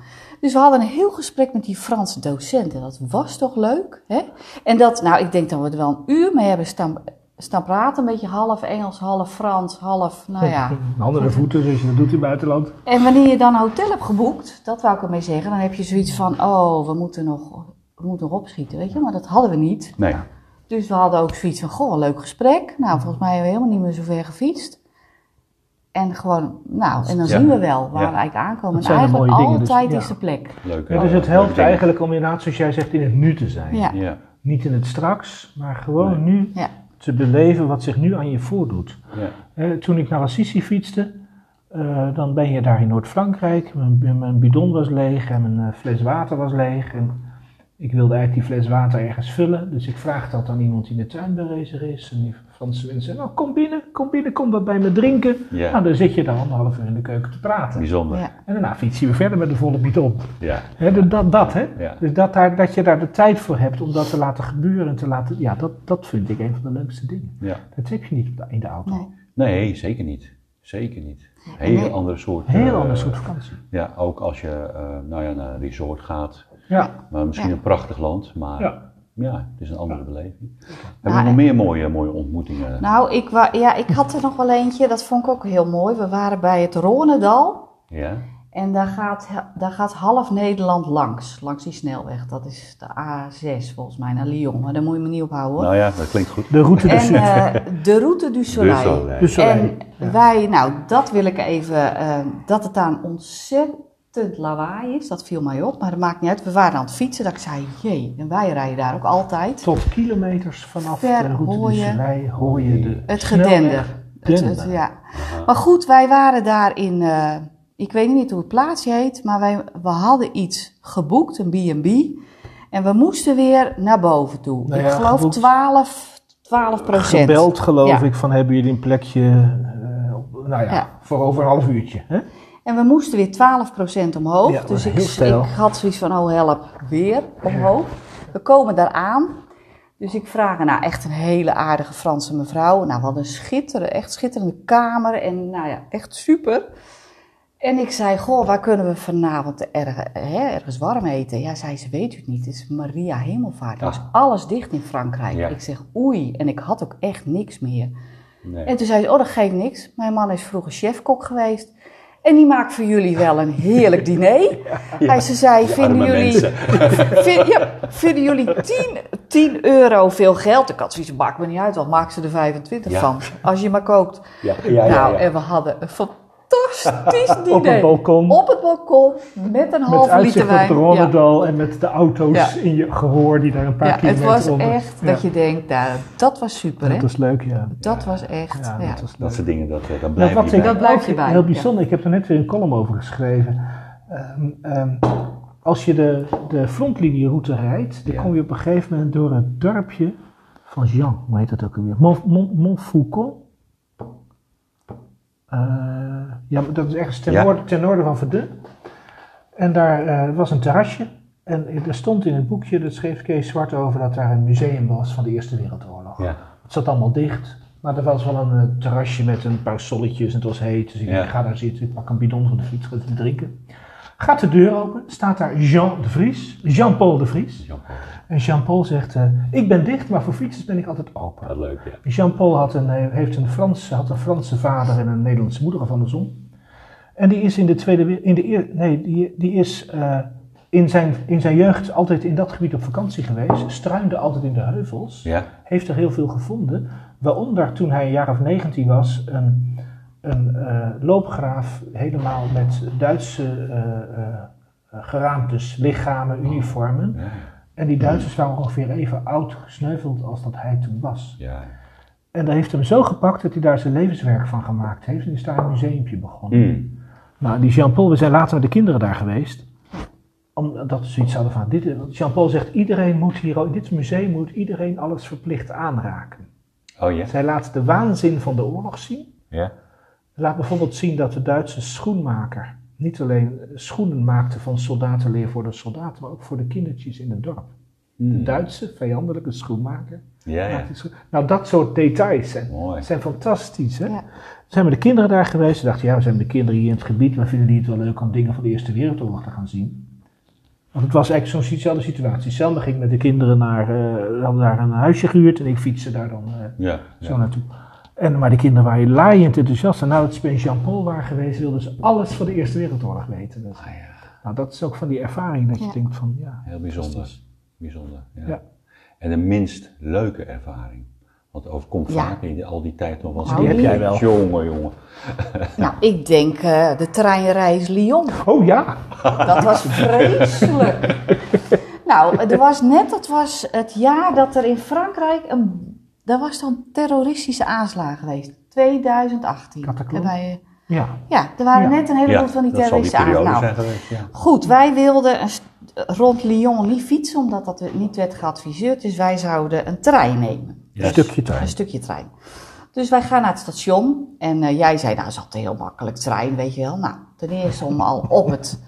Dus we hadden een heel gesprek met die Franse docent en dat was toch leuk, hè? En dat, nou, ik denk dat we er wel een uur mee hebben staan, staan praten, een beetje half Engels, half Frans, half, nou ja. Handen en voeten, zoals je dat doet in het buitenland. En wanneer je dan een hotel hebt geboekt, dat wou ik ermee zeggen, dan heb je zoiets van, oh, we moeten nog, we moeten nog opschieten, weet je? Maar dat hadden we niet. Nee. Dus we hadden ook zoiets van, goh, een leuk gesprek. Nou, volgens mij hebben we helemaal niet meer zo ver gefietst. En gewoon, nou, en dan Ja. zien we wel waar Ja. we eigenlijk aankomen. Dat En eigenlijk mooie dingen, dus, altijd ja. is de plek. Leuk. Ja, eh, dus het helpt eigenlijk om inderdaad, zoals jij zegt, in het nu te zijn. Ja. Ja. Niet in het straks, maar gewoon Nee. nu Ja. Te beleven wat zich nu aan je voordoet. Ja. Eh, toen ik naar Assisi fietste, eh, dan ben je daar in Noord-Frankrijk. Mijn, mijn bidon was leeg en mijn eh, fles water was leeg. En ik wilde eigenlijk die fles water ergens vullen. Dus ik vraag dat aan iemand die in de tuin bezig is. En die Franse mensen zeggen, nou kom binnen, kom binnen, kom wat bij me drinken. Ja. Nou, dan zit je daar anderhalf uur in de keuken te praten. Bijzonder. Ja. En daarna fiets je weer verder met een volle bidon. Ja. Hè, dus dat, dat, hè? Ja. Dus dat, daar, dat je daar de tijd voor hebt om dat te laten gebeuren. En te laten, ja, dat, dat vind ik een van de leukste dingen. ja. Dat heb je niet op de- in de auto. Nee. Nee, zeker niet. Zeker niet. Heel Nee. andere soort. Heel eh, ander soort vakantie. Ja, ook als je eh, nou ja, naar een resort gaat. Ja. Maar misschien Ja. een prachtig land, maar ja. Het is een andere beleving. Hebben we Nou, nog meer mooie, mooie ontmoetingen? Nou, ik, wa- ja, ik had er nog wel eentje, dat vond ik ook heel mooi. We waren bij het Ronendal. Ja? En daar gaat, daar gaat half Nederland langs, langs die snelweg. Dat is de A6 volgens mij naar Lyon. Maar daar moet je me niet op houden hoor. Nou ja, dat klinkt goed. De route en dus. eh, de Route du Soleil. Dus Soleil. Soleil. En Ja. wij, nou, dat wil ik even, eh, dat het daar een ontzettend lawaai is, dat viel mij op. Maar dat maakt niet uit. We waren aan het fietsen, dat ik zei, jee, en wij rijden daar ook altijd. Tot kilometers vanaf Ver de route hoor je Soleil hoor je de Het gedender. Het, ja. Maar goed, wij waren daar in, eh, ik weet niet hoe het plaatsje heet, maar wij, we hadden iets geboekt, een B&B. En we moesten weer naar boven toe. Nou ik geloof geboekt. 12, 12 procent. Gebeld geloof Ja. ik van hebben jullie een plekje, eh, nou ja, Ja. voor over een half uurtje. Hè? En we moesten weer 12% omhoog. Ja, dus ik, had zoiets van, oh help, weer omhoog. We komen daar aan. Dus ik vraag, nou echt een hele aardige Franse mevrouw. Nou, hadden een schitterende, echt schitterende kamer. En nou ja, echt super. En ik zei, goh, waar kunnen we vanavond erg, hè, ergens warm eten? Ja, zei ze, weet u het niet, het is Maria Hemelvaart. Er was alles dicht in Frankrijk. Ja. Ik zeg, oei, en ik had ook echt niks meer. Nee. En toen zei ze, oh, dat geeft niks. Mijn man is vroeger chefkok geweest. En die maakt voor jullie wel een heerlijk diner. Hij ze zei, vinden jullie, vind- ja, vinden jullie tien, 10 euro veel geld. Ik had zoiets, maakt me niet uit, wat maak ze er 25 Ja. van. Als je maar kookt. Ja, ja, ja. nou, ja. en we hadden een fantastisch diner. Op het balkon. Op het balkon, met een met halve liter uitzicht op wijn. het Rondedal en met de auto's Ja. in je gehoor die daar een paar Ja, het kilometer was onder. echt Ja. dat je denkt, nou, dat was super, hè? Dat was leuk, ja. Dat was echt, Ja, ja. dat was Dat soort dingen, dat, eh, dat Nou, blijft wat je bij. Dat blijft je bij, Heel ja. bijzonder, ik heb er net weer een column over geschreven. Ehm, ehm, als je de, de frontlinieroute rijdt, dan Ja. kom je op een gegeven moment door het dorpje van Jean, hoe heet dat ook alweer? Mont, Mont, ja, maar dat is ergens ten, Ja. noorden, ten noorden van Verdun. En daar eh, was een terrasje. En er stond in het boekje, dat schreef Kees Zwart over, dat daar een museum was van de Eerste Wereldoorlog. Ja. Het zat allemaal dicht. Maar er was wel een eh, terrasje met een paar solletjes en het was heet. Dus ik Ja. ga daar zitten, ik pak een bidon van de fiets, ga drinken. Gaat de deur open, staat daar Jean de Vries, Jean-Paul de Vries. Jean-Paul. En Jean-Paul zegt, eh, ik ben dicht, maar voor fietsers ben ik altijd open. Wat leuk, ja. Jean-Paul had een, eh, heeft een, Frans, had een Franse vader en een Nederlandse moeder of andersom. En die is in de tweede, we- in de nee, die, die is eh, in, zijn, in zijn jeugd altijd in dat gebied op vakantie geweest. Struinde altijd in de heuvels Ja, heeft er heel veel gevonden. Waaronder toen hij een jaar of 19 was, een, een eh, loopgraaf helemaal met Duitse eh, eh, geraamtes, lichamen, uniformen. ja, En die Duitsers waren ongeveer even oud gesneuveld als dat hij toen was. ja. En dat heeft hem zo gepakt dat hij daar zijn levenswerk van gemaakt heeft. En is daar een museumpje begonnen. Mm. Nou, die Jean-Paul, we zijn later met de kinderen daar geweest. Omdat we zoiets hadden van, dit, Jean-Paul zegt, iedereen moet hier, in dit museum moet iedereen alles verplicht aanraken. Oh ja? Zij laat de waanzin van de oorlog zien. Ja. Laat bijvoorbeeld zien dat de Duitse schoenmaker niet alleen schoenen maakte van soldatenleer voor de soldaten, maar ook voor de kindertjes in het dorp. De Mm. Duitse vijandelijke schoenmaker. Ja, schoen- Nou, dat soort details zijn, fantastisch. Hè? Ja. Zijn we de kinderen daar geweest? Ze dachten, ja, we zijn met de kinderen hier in het gebied, maar vinden die het wel leuk om dingen van de Eerste Wereldoorlog te gaan zien? Want het was eigenlijk zo'n dezelfde situatie. Selma ging met de kinderen naar, eh, we hadden daar een huisje gehuurd en ik fietste daar dan eh, Ja, zo ja. naartoe. En, maar de kinderen waren laaiend enthousiast. En nadat ze bij Jean-Paul waren geweest, wilden ze alles van de Eerste Wereldoorlog weten. Dus, Ah, ja. nou, dat is ook van die ervaring dat je Ja. denkt van, ja. Heel bijzonder. Bijzonder, ja. Ja. En de minst leuke ervaring. Want het overkomt Ja. vaak in al die tijd nog wel eens. Nou, Die heb jij wel. Jongen, jongen. Nou, ik denk eh, de treinreis Lyon. Oh ja, Dat was vreselijk. nou, er was net, dat was het jaar dat er in Frankrijk een, er was dan terroristische aanslag geweest. 2018. Cataclysm? En wij, ja. ja, er waren Ja. net een heleboel van die dat terroristische aanslagen. ja. Goed, wij wilden een rond Lyon niet fietsen, omdat dat niet werd geadviseerd. Dus wij zouden een trein nemen. Een stukje trein. Een stukje trein. Dus wij gaan naar het station. En eh, jij zei, nou, dat is altijd heel makkelijk trein, weet je wel. Nou, ten eerste om al op het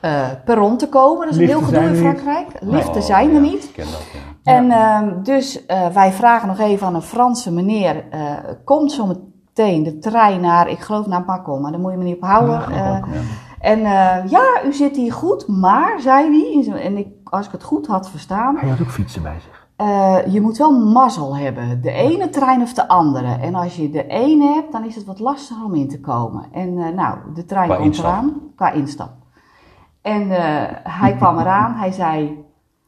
eh, perron te komen. Dat is een heel gedoe in er niet. Frankrijk. Liften Oh, zijn er ja, niet. Ik ken dat, ja. En ehm, dus eh, wij vragen nog even aan een Franse meneer, eh, komt zo meteen de trein naar, ik geloof naar Macon, maar daar moet je me niet op houden. Ja, Eh. En eh, ja, u zit hier goed, maar, zei hij, en ik, als ik het goed had verstaan, Hij had ook fietsen bij zich. eh, je moet wel mazzel hebben. De ene trein of de andere. En als je de ene hebt, dan is het wat lastiger om in te komen. En eh, nou, de trein Qua komt instap. eraan. Qua instap. En eh, hij kwam eraan. Hij zei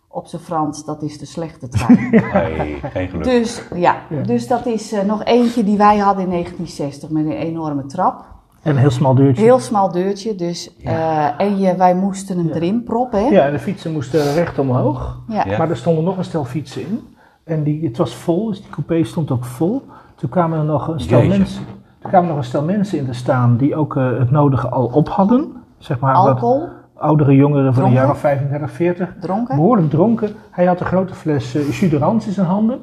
op zijn Frans, dat is de slechte trein. Hey, geen geluk. dus ja, Ja. dus dat is eh, nog eentje die wij hadden in 1960 met een enorme trap. En een heel smal deurtje. Heel smal deurtje. Dus, eh, en je, wij moesten hem erin proppen. Hè? Ja, en de fietsen moesten recht omhoog. Ja. Ja. Maar er stonden nog een stel fietsen in. En die, het was vol, dus die coupé stond ook vol. Toen kwamen er nog een stel Jeetje. mensen. Toen kwamen er nog een stel mensen in te staan die ook eh, het nodige al op hadden. Zeg maar Alcohol, oudere jongeren van jaar of 35, 40. dronken. Behoorlijk dronken. Hij had een grote fles de rans in zijn handen.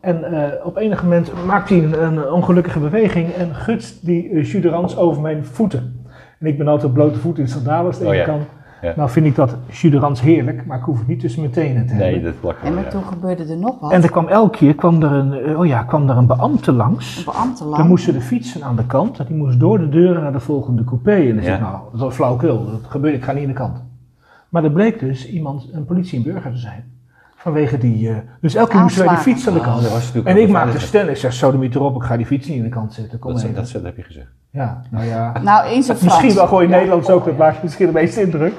En eh, op enig moment maakt hij een, een ongelukkige beweging en gutst die de rans over mijn voeten. En ik ben altijd blote voeten in sandalen als het Oh ja. kan. Ja. Nou vind ik dat jus de rans heerlijk, maar ik hoef het niet tussen mijn tenen te Nee, hebben. dat plakt En maar ja. toen gebeurde er nog wat. En er kwam elke keer kwam er een, eh, oh ja, kwam er een beambte langs. Een beambte Dan moesten de fietsen aan de kant. en Die moest door de deuren naar de volgende coupé. En dan Ja. zeg ik, nou, dat is flauwekul. Dat gebeurt, ik ga niet aan de kant. Maar er bleek dus iemand, een politie en burger te zijn. Vanwege die... eh, dus elke keer moesten wij die fiets aan de kant. dat was natuurlijk en ik een maakte stel. Ik zeg, sodemiet erop, ik ga die fiets niet aan de kant zetten. Kom Dat, even. dat, dat heb je gezegd. Ja, nou ja. Nou, in zijn Misschien wel gewoon in Nederlands ook, dat maakt misschien de meeste indruk.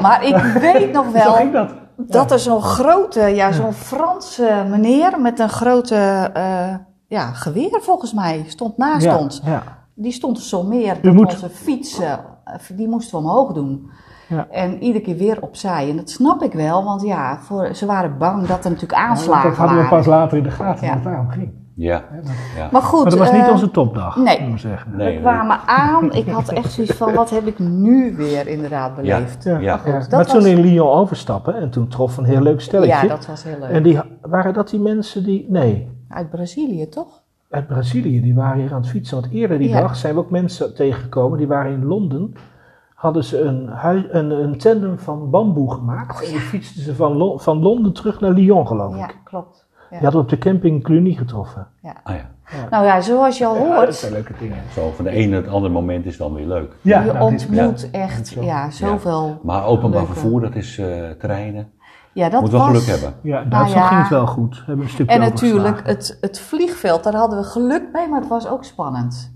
Maar ik weet nog Zo wel, ging dat. dat er zo'n grote, ja, zo'n Franse meneer met een grote eh, ja, geweer volgens mij stond naast ja, ons. Ja. Die stond zo meer dat moet- onze fiets, eh, die moesten we omhoog doen. Ja. En iedere keer weer opzij. En dat snap ik wel, want ja, voor, ze waren bang dat er natuurlijk aanslagen dat hadden we waren. pas later in de gaten, Ja. dat het daarom ging. Ja. Maar goed, Maar dat was niet eh, onze topdag, nee. moet ik zeggen. Nee, we kwamen aan. Ik had echt zoiets van, wat heb ik nu weer inderdaad beleefd? Ja. Ja. goed, Ja. dat maar toen was- in Lyon overstappen en toen trof een heel leuk stelletje. Ja, dat was heel leuk. En die, waren dat die mensen die, nee, Uit Brazilië, toch? uit Brazilië, die waren hier aan het fietsen. Want eerder die Ja. dag zijn we ook mensen tegengekomen, die waren in Londen. Hadden ze een, hui- een, een tandem van bamboe gemaakt. En die fietsten ze van, Lo- van Londen terug naar Lyon, geloof Ja, ik. klopt. Ja. Die hadden we op de camping Cluny getroffen. Ah, ja. Nou ja, zoals je al Ja, dat hoort, zijn leuke dingen. Zo van de ene naar het andere moment is dan weer leuk. Ja, je nou, dit ontmoet echt Zo. ja, zoveel. Maar openbaar leuke- vervoer, dat is eh treinen. Ja, dat Moet wel was... geluk hebben. Ja, in Duitsland Nou ja. ging het wel goed. We hebben een stukje En natuurlijk, het, het vliegveld, daar hadden we geluk mee, maar het was ook spannend.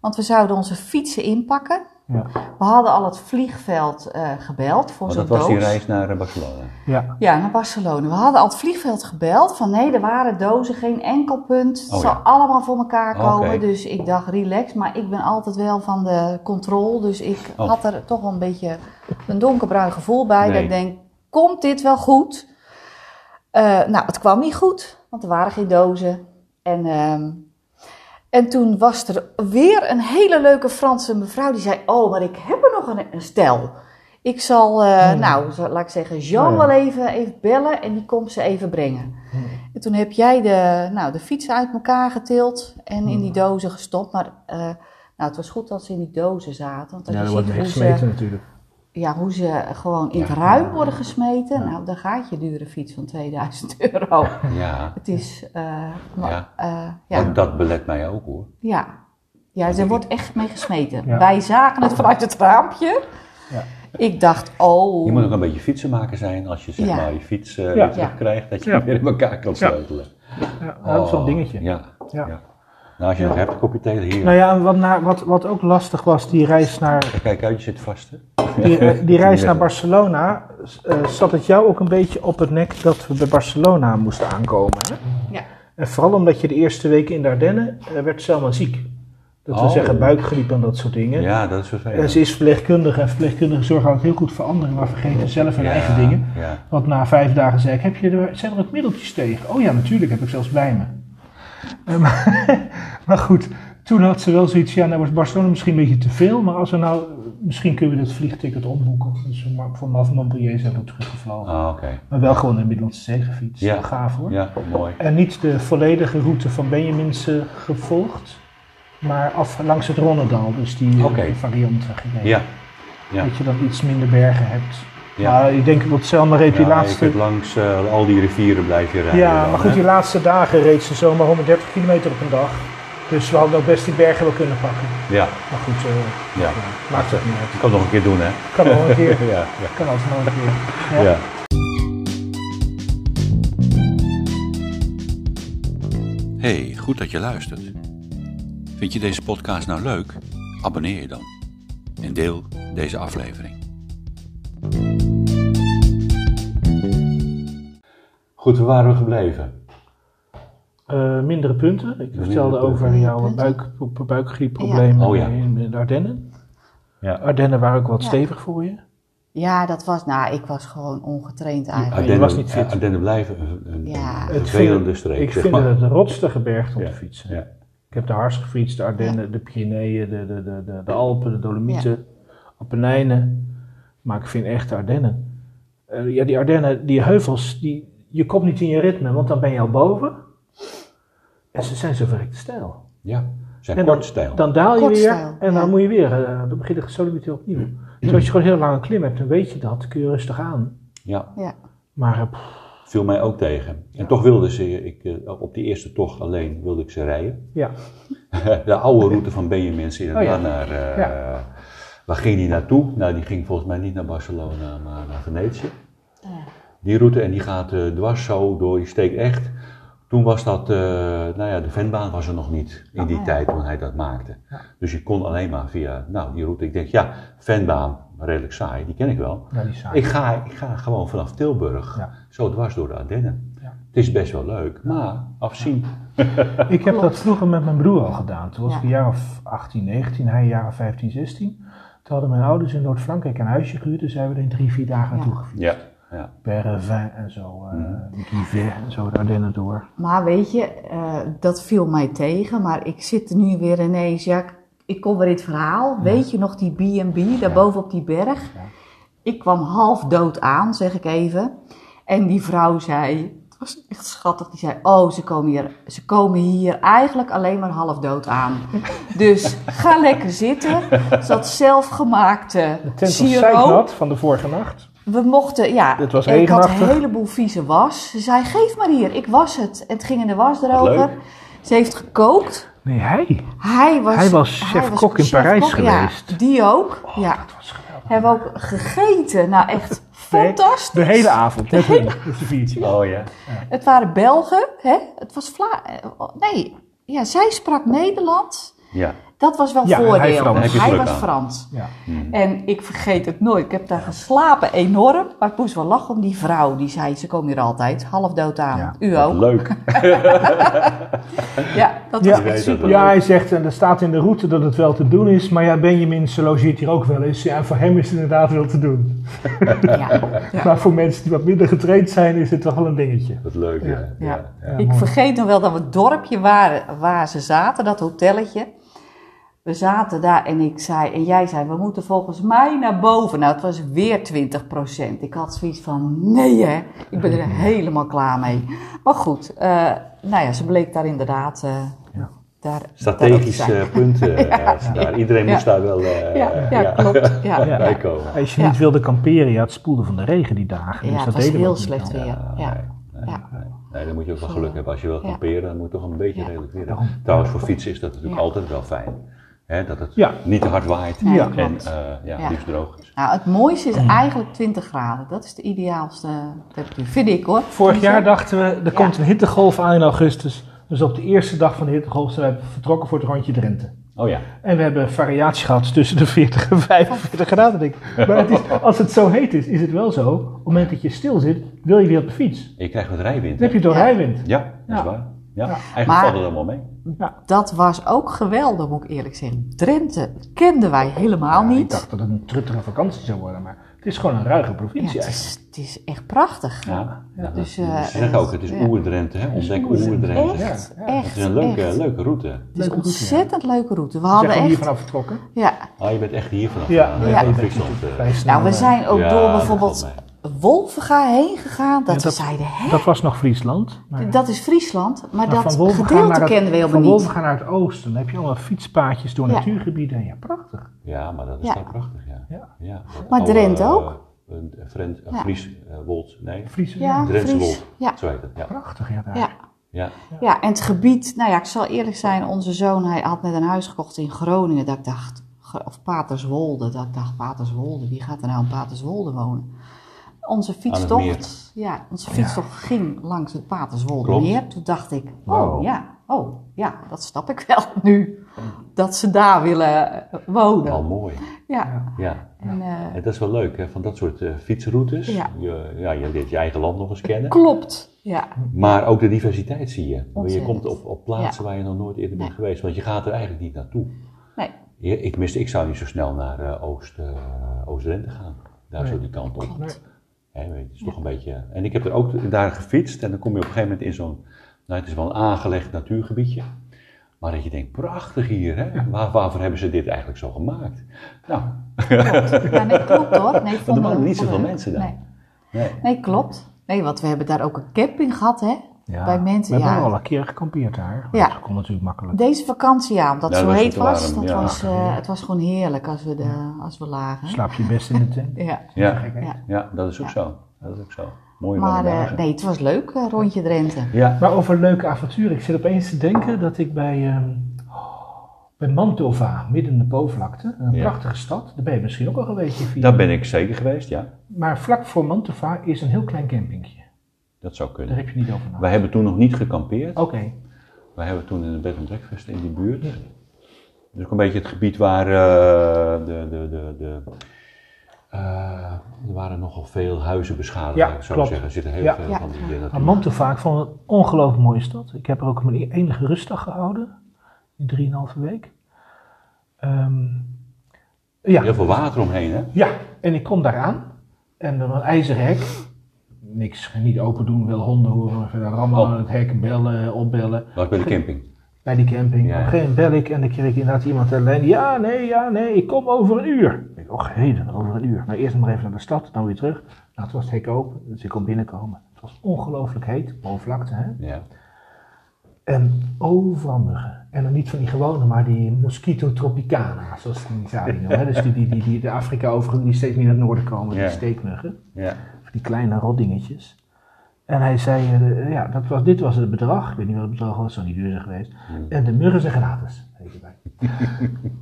Want we zouden onze fietsen inpakken. Ja. We hadden al het vliegveld eh, gebeld voor Want zo'n dat was die doos. reis naar eh, Barcelona. Ja, Ja, naar Barcelona. We hadden al het vliegveld gebeld van nee, er waren dozen, geen enkel punt. Het Oh, zal ja. allemaal voor elkaar komen. Dus ik dacht relax, maar ik ben altijd wel van de controle. Dus ik Oh. had er toch wel een beetje een donkerbruin gevoel bij. Nee. Dat ik denk, komt dit wel goed? Eh, nou, het kwam niet goed, want er waren geen dozen. En, ehm, en toen was er weer een hele leuke Franse mevrouw die zei: Oh, maar ik heb er nog een, een stel. Ik zal, eh, nou, zo- laat ik zeggen, Jean Oh ja. wel even, even bellen en die komt ze even brengen. En toen heb jij de, nou, de fietsen uit elkaar getild en in die dozen gestopt. Maar eh, nou, het was goed dat ze in die dozen zaten. Want ja dat wordt ze, natuurlijk. Ja, hoe ze gewoon in het Ja. ruim worden gesmeten. Nou, dan gaat je dure fiets van 2000 euro. Ja, Het is, eh, maar, Ja. eh, ja, want dat belet mij ook hoor. ja. Ja, er wordt echt mee gesmeten. Ja. Wij zagen het vanuit het raampje. Ja. Ik dacht, oh. Je moet ook een beetje fietsenmaker zijn als je zeg Ja. maar je fiets eh, Ja. weer terugkrijgt, dat je Ja. weer in elkaar kan sleutelen. Ja, dat is een Oh, dingetje. Ja. Ja. Nou, als je nog hebt, kopje thee hier. Nou ja, en wat, naar, wat, wat ook lastig was, die reis naar, Kijk uit, je zit vast hè. die, eh, die reis naar Barcelona, eh, zat het jou ook een beetje op het nek dat we bij Barcelona moesten aankomen. Hè? Ja. En vooral omdat je de eerste weken in de Ardennen eh, werd Selma ziek. Dat we Oh. zeggen buikgriep en dat soort dingen. Ja, dat is En vervelend. ze is verpleegkundige en verpleegkundigen zorgen altijd heel goed voor anderen, maar vergeten zelf hun Ja, eigen dingen. Ja. Want na vijf dagen zei ik, heb je er, zijn er ook middeltjes tegen? Oh ja, natuurlijk, heb ik zelfs bij me. Eh, maar, maar goed, toen had ze wel zoiets, ja, nou was Barcelona misschien een beetje te veel, maar als we nou, misschien kunnen we dit vliegticket omboeken. Dus voor van Montpellier zijn we teruggevlogen. Ah, oké. Maar wel gewoon de Middellandse Zee gefietst. Ja. Gaaf hoor. Ja, mooi. En niet de volledige route van Benjamins gevolgd, maar af langs het Ronnedal, dus die eh, Oké. variant gereden. Ja. Ja. Dat je dan iets minder bergen hebt. Ja. Maar ik denk dat Selma reed die Ja, laatste... kunt langs eh, al die rivieren blijf je rijden. Ja, dan, maar goed, hè? die laatste dagen reed ze zomaar 130 kilometer op een dag. Dus we hadden ook best die bergen wel kunnen pakken. Ja, Maar goed, eh, ja. ja, maakt het niet uit. Kan het nog een keer doen, hè? Kan wel een keer. Ja, ja. Kan altijd nog een keer. Ja. ja. Hey, goed dat je luistert. Vind je deze podcast nou leuk? Abonneer je dan. En deel deze aflevering. Goed, waar waren we gebleven? Eh, mindere punten. Ik vertelde punten. over jouw buik, Ja. Oh ja. in de Ardennen. Ja. Ardennen waren ook wat Ja. stevig voor je. Ja, dat was, nou, ik was gewoon ongetraind eigenlijk. Ardennen, was niet fit. Ardennen blijven een, Ja. een Het vervelende vind- streek, Ik zeg vind maar. het de rotste gebergte om Ja. te fietsen. Ja. Ik heb de Hars gefietst, de Ardennen, de Pyreneeën, de, de, de, de, de Alpen, de Dolomieten, Appenijnen. Maar ik vind echt de Ardennen. Eh, ja, die Ardennen, die heuvels, die, je komt niet in je ritme, want dan ben je al boven. En ze zijn zo verrekte stijl. Ja, zijn En dan- kort stijl. Dan daal je Kort weer stijl, en dan ja. moet je weer, eh, dan begin je opnieuw. Dus als je gewoon een heel lange klim hebt, dan weet je dat, kun je rustig aan. Ja, Ja. Maar pff, viel mij ook tegen. En toch wilde ze, ik, eh, op die eerste tocht alleen wilde ik ze rijden. ja, De oude route van Benjamins inderdaad Oh ja. naar, eh, Ja. waar ging die naartoe? Nou, die ging volgens mij niet naar Barcelona, maar naar Venetië. Die route en die gaat eh, dwars zo door, je steekt echt Toen was dat, eh, nou ja, de venbaan was er nog niet in die ja. tijd toen hij dat maakte. Ja. Dus je kon alleen maar via, nou, die route. Ik denk, ja, venbaan, redelijk saai, die ken ik wel. Ja, die saai. Ik ga, ik ga gewoon vanaf Tilburg, Ja. zo dwars door de Ardennen. Ja. Het is best wel leuk, maar afzien. Ik heb dat vroeger met mijn broer al gedaan. Toen was Ja. ik een jaar of 18, 19, hij een jaar of 15, 16. Toen hadden mijn ouders in Noord-Frankrijk een huisje gehuurd. Dus zijn we er in drie, vier dagen Ja. naartoe gefietst. Ja. Pervin en zo, uh, Givet en zo, de Ardennen door. Maar weet je, eh, dat viel mij tegen. Maar ik zit nu weer ineens. Ja, ik- ik kom weer in het verhaal. Weet je nog die B&B daarboven op die berg? Ja. Ik kwam half dood aan, zeg ik even. En die vrouw zei. Het was echt schattig. Die zei: Oh, ze komen hier, ze komen hier eigenlijk alleen maar half dood aan. Dus ga lekker zitten. Ze had zelfgemaakte De tent was van de vorige nacht. We mochten, ja, Het was ik had een heleboel vieze was. Ze zei, geef maar hier, ik was het. En het ging in de wasdroger. Ze heeft gekookt. Nee, hij. Hij was, Hij was chef-kok in Parijs chef-kok, ja. geweest. die ook, ja. Dat was geweldig. Hebben we ook gegeten. Nou, echt fantastisch. De hele avond, de viertje. Oh ja. Het waren Belgen, hè. Het was Vla... eh, Nee, ja, zij sprak Nederlands. Ja. Dat was wel Ja, hij voordeel. Frans. Hij was aan. Frans. Ja. En ik vergeet het nooit. Ik heb daar geslapen enorm. Maar ik moest wel lachen om die vrouw. Die zei, ze komen hier altijd. Half dood aan. Ja. U ook. Leuk. Ja, dat Ja. was Je weet echt super. Ja, hij zegt, en er staat in de route dat het wel te doen is, maar ja, Benjamin ze logeert hier ook wel eens. Ja, en voor hem is het inderdaad wel te doen. Ja. Ja. Maar voor mensen die wat minder getraind zijn, is het toch wel een dingetje. Wat leuk, ja. Ja. ja. Ja. Ja, Ik mooi. vergeet nog wel dat we het dorpje waren waar ze zaten, dat hotelletje. We zaten daar en ik zei, en jij zei, we moeten volgens mij naar boven. Nou, het was weer 20% Ik had zoiets van, nee hè, ik ben er helemaal klaar mee. Maar goed, eh, nou ja, ze bleek daar inderdaad eh, Ja. daar, Strategische zijn. punten. eh, daar. Iedereen Ja. moest daar wel eh, Ja, ja, klopt. Ja, Ja. bij komen. Als je Ja. niet wilde kamperen, ja, het spoelde van de regen die dagen. Ja, dus het dat was deden we heel slecht dan. weer. Ja. Ja. nee. Nee, dan moet je ook wel geluk hebben. Als je wil Ja. kamperen, dan moet je toch een beetje Ja. redelijk weer Daarom. hebben. Trouwens, voor fietsen is dat natuurlijk Ja. altijd wel fijn. Hè, dat het Ja. niet te hard waait Nee, Ja. en eh, ja, Ja. liefst droog is. Nou, het mooiste is eigenlijk 20 graden. Dat is de ideaalste temperatuur, vind ik hoor. Vorig jaar dachten we, er Ja. komt een hittegolf aan in augustus. Dus op de eerste dag van de hittegolf zijn we vertrokken voor het rondje Drenthe. Oh ja, En we hebben variatie gehad tussen de 40 en 45 graden. Denk ik. Maar het is, als het zo heet is, is het wel zo. Op het moment dat je stil zit, wil je weer op de fiets. je krijgt wat rijwind. Dan heb je door Ja. rijwind. Ja, dat is waar. Ja. Ja. Eigenlijk Maar- valt het allemaal mee. Dat was ook geweldig, moet ik eerlijk zeggen. Drenthe kenden wij helemaal Ja, Ik niet. dacht dat het een truttige vakantie zou worden, maar het is gewoon een ruige Ja, provincie het, is, het is echt prachtig. Ja. Ja, Dus, dat- eh, ze zeggen ook, het is ja. Oerdrenthe, hè? ontdek Oerdrenthe. Oerdrenthe. Echt, Ja, ja. echt. Het is een leuke, echt. leuke route. Het is Leuke een route, ontzettend leuke route. We hadden gewoon hier echt... vanaf vertrokken. Ja. Ah, je bent echt hier vanaf Ja, ja, natuurlijk eh. Nou, we eh, zijn ook Ja, door bijvoorbeeld Wolvenga heen gegaan. Dat, Ja, we dat- zeiden, hè? Dat was nog Friesland. Maar, Dat is Friesland, maar maar dat gedeelte kenden we helemaal Van niet. Wolvenga naar het oosten, dan heb je allemaal fietspaadjes door Ja. natuurgebieden. Ja, prachtig. Ja, maar dat is Ja. wel prachtig, ja. Ja. Maar oude, Drenthe eh, ook? Een Frent, een Ja. Fries, eh, Wold, nee. Friese, Ja, ja. Drentse Fries. Wold, Ja. zo heet het. Ja. Prachtig, ja. Daar. Ja. Ja. Ja, en het gebied, nou ja, ik zal eerlijk zijn, onze zoon, hij had net een huis gekocht in Groningen, dat ik dacht, of Paterswolde, dat ik dacht, Paterswolde, wie gaat er nou in Paterswolde wonen? Onze fietstocht, ja, onze fietstocht ging langs het Paterswolde Klopt. meer. Toen dacht ik, oh ja, oh ja, dat snap ik wel nu, dat ze daar willen eh, wonen. Al mooi. Ja, Ja. en, eh, En dat is wel leuk, hè, van dat soort eh, fietsroutes. Ja. Je, ja, je leert je eigen land nog eens kennen. klopt, ja. Maar ook de diversiteit zie je. Want Je komt op, op plaatsen waar je nog nooit eerder bent geweest. Want je gaat er eigenlijk niet naartoe. Nee, Je- Ik, tenminste, ik zou niet zo snel naar eh, Oost, eh, Oost-Drenthe gaan. Daar Nee. zo die kant op. Nee. Hè, het is toch een beetje... En ik heb er ook daar gefietst en dan kom je op een gegeven moment in zo'n... Nou, het is wel een aangelegd natuurgebiedje. Maar dat je denkt, prachtig hier, hè? Waar, waarvoor hebben ze dit eigenlijk zo gemaakt? Nou, ja, nee klopt hoor. Nee, vonden- waren niet zoveel mensen daar. Nee. nee. Nee, klopt. Nee, want we hebben daar ook een camping gehad, hè? Ja, Bij mensen, we hebben ja. al een keer gekampeerd daar. Ja. Dat kon natuurlijk makkelijk. Deze vakantie, ja, omdat het dat zo heet was. Dat ja. was eh, het was gewoon heerlijk als we, de, als we lagen. Slaap je best in de tent. Ja. Ja, Ja. ja, dat is ook zo. Dat is ook zo. Mooie Maar eh, nee, het was leuk, eh, rondje Drenthe. Ja, Maar over leuke avonturen. Ik zit opeens te denken dat ik bij, ehm, bij Mantova, midden in de Poolvlakte, een Ja. prachtige stad. Daar ben je misschien ook al geweest. Via. daar ben ik zeker geweest, ja. Maar vlak voor Mantova is een heel klein campingje. Dat zou Daar kunnen. heb je niet over nagedacht. Wij hebben toen nog niet gekampeerd. Oké. Wij hebben toen in een bed and breakfast in die buurt. Dus ook een beetje het gebied waar eh, de, de, de, de eh, er waren nogal veel huizen beschadigd, Ja, ik zo klopt. zeggen. Er zitten heel Ja. veel Ja. van die uh, Maar Mantovaak vond het een ongelooflijk mooie stad. Ik heb er ook mijn enige rustdag gehouden. Die drieënhalve week. Ehm, ja. Heel veel water omheen, hè? ja, en ik kom daar aan. En dan een ijzeren hek. Niks, niet open doen, wil honden horen. Verder rammelen Oh. aan het hek, bellen, opbellen. Was bij de camping. Bij die camping. Ja. Op een gegeven moment bel ik en dan kreeg ik inderdaad iemand aan de lijn. Ja, nee, ja, nee, ik kom over een uur. Ik denk, oh heden, over een uur. Nou, eerst nog maar even naar de stad, dan weer terug. Nou, het was het hek open, dus ik kon binnenkomen. Het was ongelooflijk heet, boven vlakte, hè. Ja. En overal muggen. En dan niet van die gewone, maar die Mosquito tropicana, zoals die in Italië noemen. Dus die, die, die, die de Afrika over, die steeds meer naar het noorden komen, Ja. die steekmuggen. Ja. Die kleine rotdingetjes. En hij zei, eh, ja, dat was, dit was het bedrag. Ik weet niet wat het bedrag was, zo niet duur zijn geweest. En de muggen zijn gratis.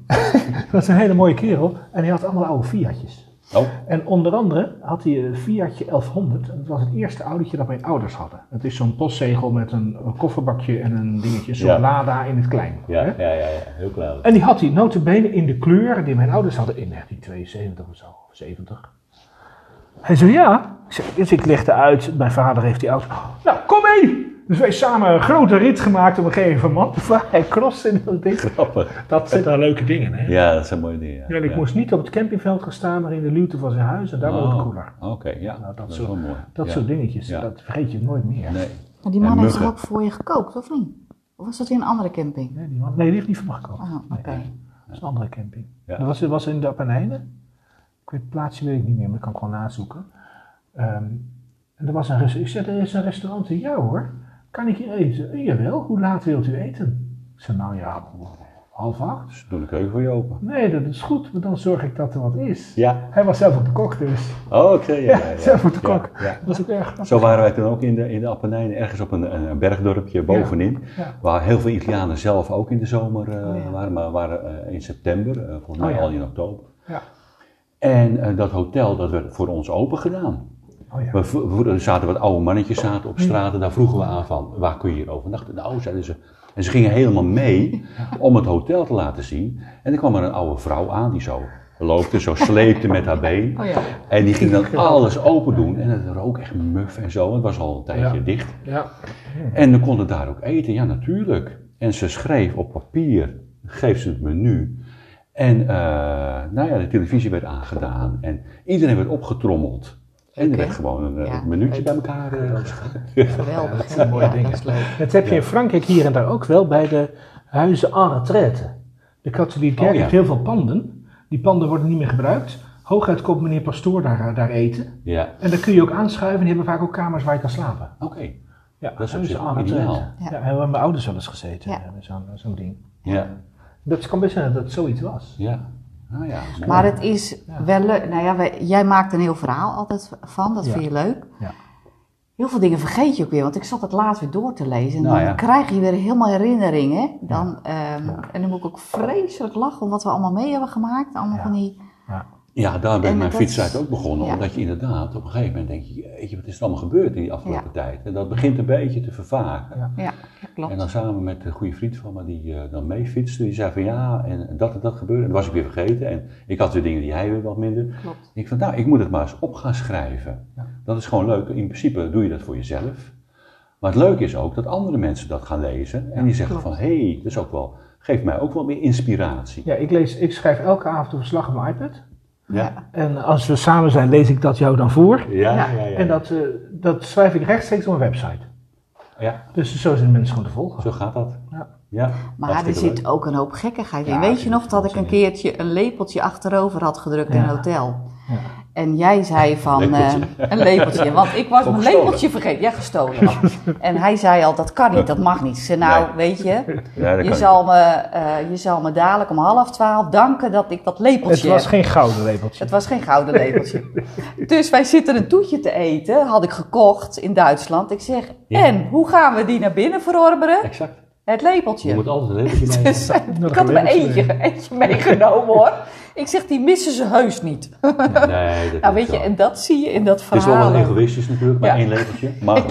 dat was een hele mooie kerel. En hij had allemaal oude Fiatjes. Oh, En onder andere had hij een Fiatje 1100. En dat was het eerste autootje dat mijn ouders hadden. Het is zo'n postzegel met een, een kofferbakje en een dingetje. Zo'n Ja. Lada in het klein. ja, hè? ja, ja, ja. heel klein. En die had hij notabene in de kleur die mijn ouders hadden in 1972 of zo, of 70. Hij zei ja. Dus ik legde uit, mijn vader heeft die auto. Nou, kom mee! Dus wij samen een grote rit gemaakt om een gegeven van Mantova en Cross en dat ding. Grappig. Dat zijn dan leuke dingen, hè? Ja, dat zijn mooie dingen. Ja. Ja, en ik Ja. moest niet op het campingveld gaan staan, maar in de luwte van zijn huis en daar was het Oh, koeler. Oké, ja. Nou, dat dat is soort- wel mooi. Dat ja. soort dingetjes, Ja. dat vergeet je nooit meer. Nee. Maar die man heeft muggen. ook voor je gekookt, of niet? Of was dat in een andere camping? Nee, die, man, nee, die heeft niet van me gekocht. Ah, oké. Dat is een andere camping. Ja. Dat was, was in de Appenijnen. Ik weet het plaatsje weet ik niet meer, maar dat kan ik gewoon nazoeken. Ehm, en er was een restaurant. Ik zei, er is een restaurant in jou hoor. Kan ik hier eten? "Eh, Jawel, hoe laat wilt u eten? Ik zei, nou ja, half acht. Dus doe de keuken voor je open. Nee, dat is goed, want dan zorg ik dat er wat is. Ja. Hij was zelf op de kok dus. Oh, oké. ja, Ja, ja, ja. zelf op de Ja, kok. ja. Dat was ook erg grappig. Zo waren wij toen ook in de, in de Appenijnen, ergens op een, een, bergdorpje bovenin. Ja. Waar heel veel Italianen zelf ook in de zomer eh, Oh, ja. waren, maar waren eh, in september, eh, volgens mij Oh, ja. al in oktober. Ja. En dat hotel, dat werd voor ons open gedaan. Oh ja. We, er zaten wat oude mannetjes zaten op straat daar vroegen we aan van, waar kun je hier overnachten? Nou, zeiden ze. En ze gingen helemaal mee om het hotel te laten zien. En er kwam er een oude vrouw aan die zo loopte, zo sleepte met haar been. Oh ja. En die ging dan alles open doen. En het rook echt muf en zo. Het was al een tijdje Ja. dicht. Ja. En we konden daar ook eten, ja natuurlijk. En ze schreef op papier, geef ze het menu. En eh, nou ja, de televisie werd aangedaan. En iedereen werd opgetrommeld. En werd gewoon een eh, Ja, minuutje bij elkaar. eh, Geweldig. dat zijn mooie Ja, dingen. Dat is leuk. Dat heb je in Frankrijk hier en daar ook wel bij de huizen en retraite. De katholieke kerk Oh, ja. heeft heel veel panden. Die panden worden niet meer gebruikt. Hooguit komt meneer Pastoor daar, daar eten. ja, En dan kun je ook aanschuiven. Die hebben vaak ook kamers waar je kan slapen. oké. Ja, Dat is retraite. ideaal. Ja, Ja. daar hebben mijn ouders wel eens gezeten. Ja. eh, Zo'n zo'n ding. Ja, Dat kan best zijn dat het zoiets was. ja. Nou ja. Maar het is wel leuk. Nou ja, wij- jij maakt een heel verhaal altijd van, dat Ja. vind je leuk. Ja. Heel veel dingen vergeet je ook weer, want ik zat het laatst weer door te lezen. En Nou dan krijg je weer helemaal herinneringen. Dan, ehm, En dan moet ik ook vreselijk lachen om wat we allemaal mee hebben gemaakt. Allemaal van die... Ja, daar ben En mijn fietstijd ook begonnen. ja. Omdat je inderdaad op een gegeven moment denk je, weet je, wat is er allemaal gebeurd in die afgelopen tijd? En dat begint een beetje te vervagen. Ja. Klopt. En dan samen met een goede vriend van me die eh, dan mee fietste, die zei van ja, en dat en dat gebeurde. En dat was ik weer vergeten. En ik had weer dingen die hij weer wat minder. Klopt. Ik van nou, ik moet het maar eens op gaan schrijven. Dat is gewoon leuk. In principe doe je dat voor jezelf. Maar het leuke is ook dat andere mensen dat gaan lezen. En die zeggen van hé, hey, dat is ook wel, geeft mij ook wel meer inspiratie. Ja, ik, lees, ik schrijf elke avond een verslag op mijn iPad. Ja, En als we samen zijn, lees ik dat jou dan voor. ja, ja. Ja. ja, En dat, eh, dat schrijf ik rechtstreeks op mijn website. ja, Dus zo zijn mensen gewoon te volgen. zo gaat dat. Ja. Ja, Maar er zit leuk. ook een hoop gekkigheid in. Ja, Weet je nog dat ik een keertje een lepeltje achterover had gedrukt in een hotel? En jij zei van eh, een lepeltje, want ik was mijn lepeltje vergeten. Ja, gestolen. en hij zei al, dat kan niet, dat mag niet. Zei, nou, Nee. weet je, Ja, je zal, me, eh, je zal me dadelijk om half twaalf danken dat ik dat lepeltje Het was heb. geen gouden lepeltje. Het was geen gouden lepeltje. dus wij zitten een toetje te eten, had ik gekocht in Duitsland. Ik zeg, Ja. en hoe gaan we die naar binnen verorberen? Exact. Het lepeltje. Je moet altijd een lepeltje mee. Dus, ik had een er maar eentje, eentje meegenomen hoor. Ik zeg, die missen ze heus niet. Nee, dat Nou is weet je, en dat zie je in dat Het is verhaal. wel wel egoïstisch natuurlijk, maar Ja. één lepeltje. Maar.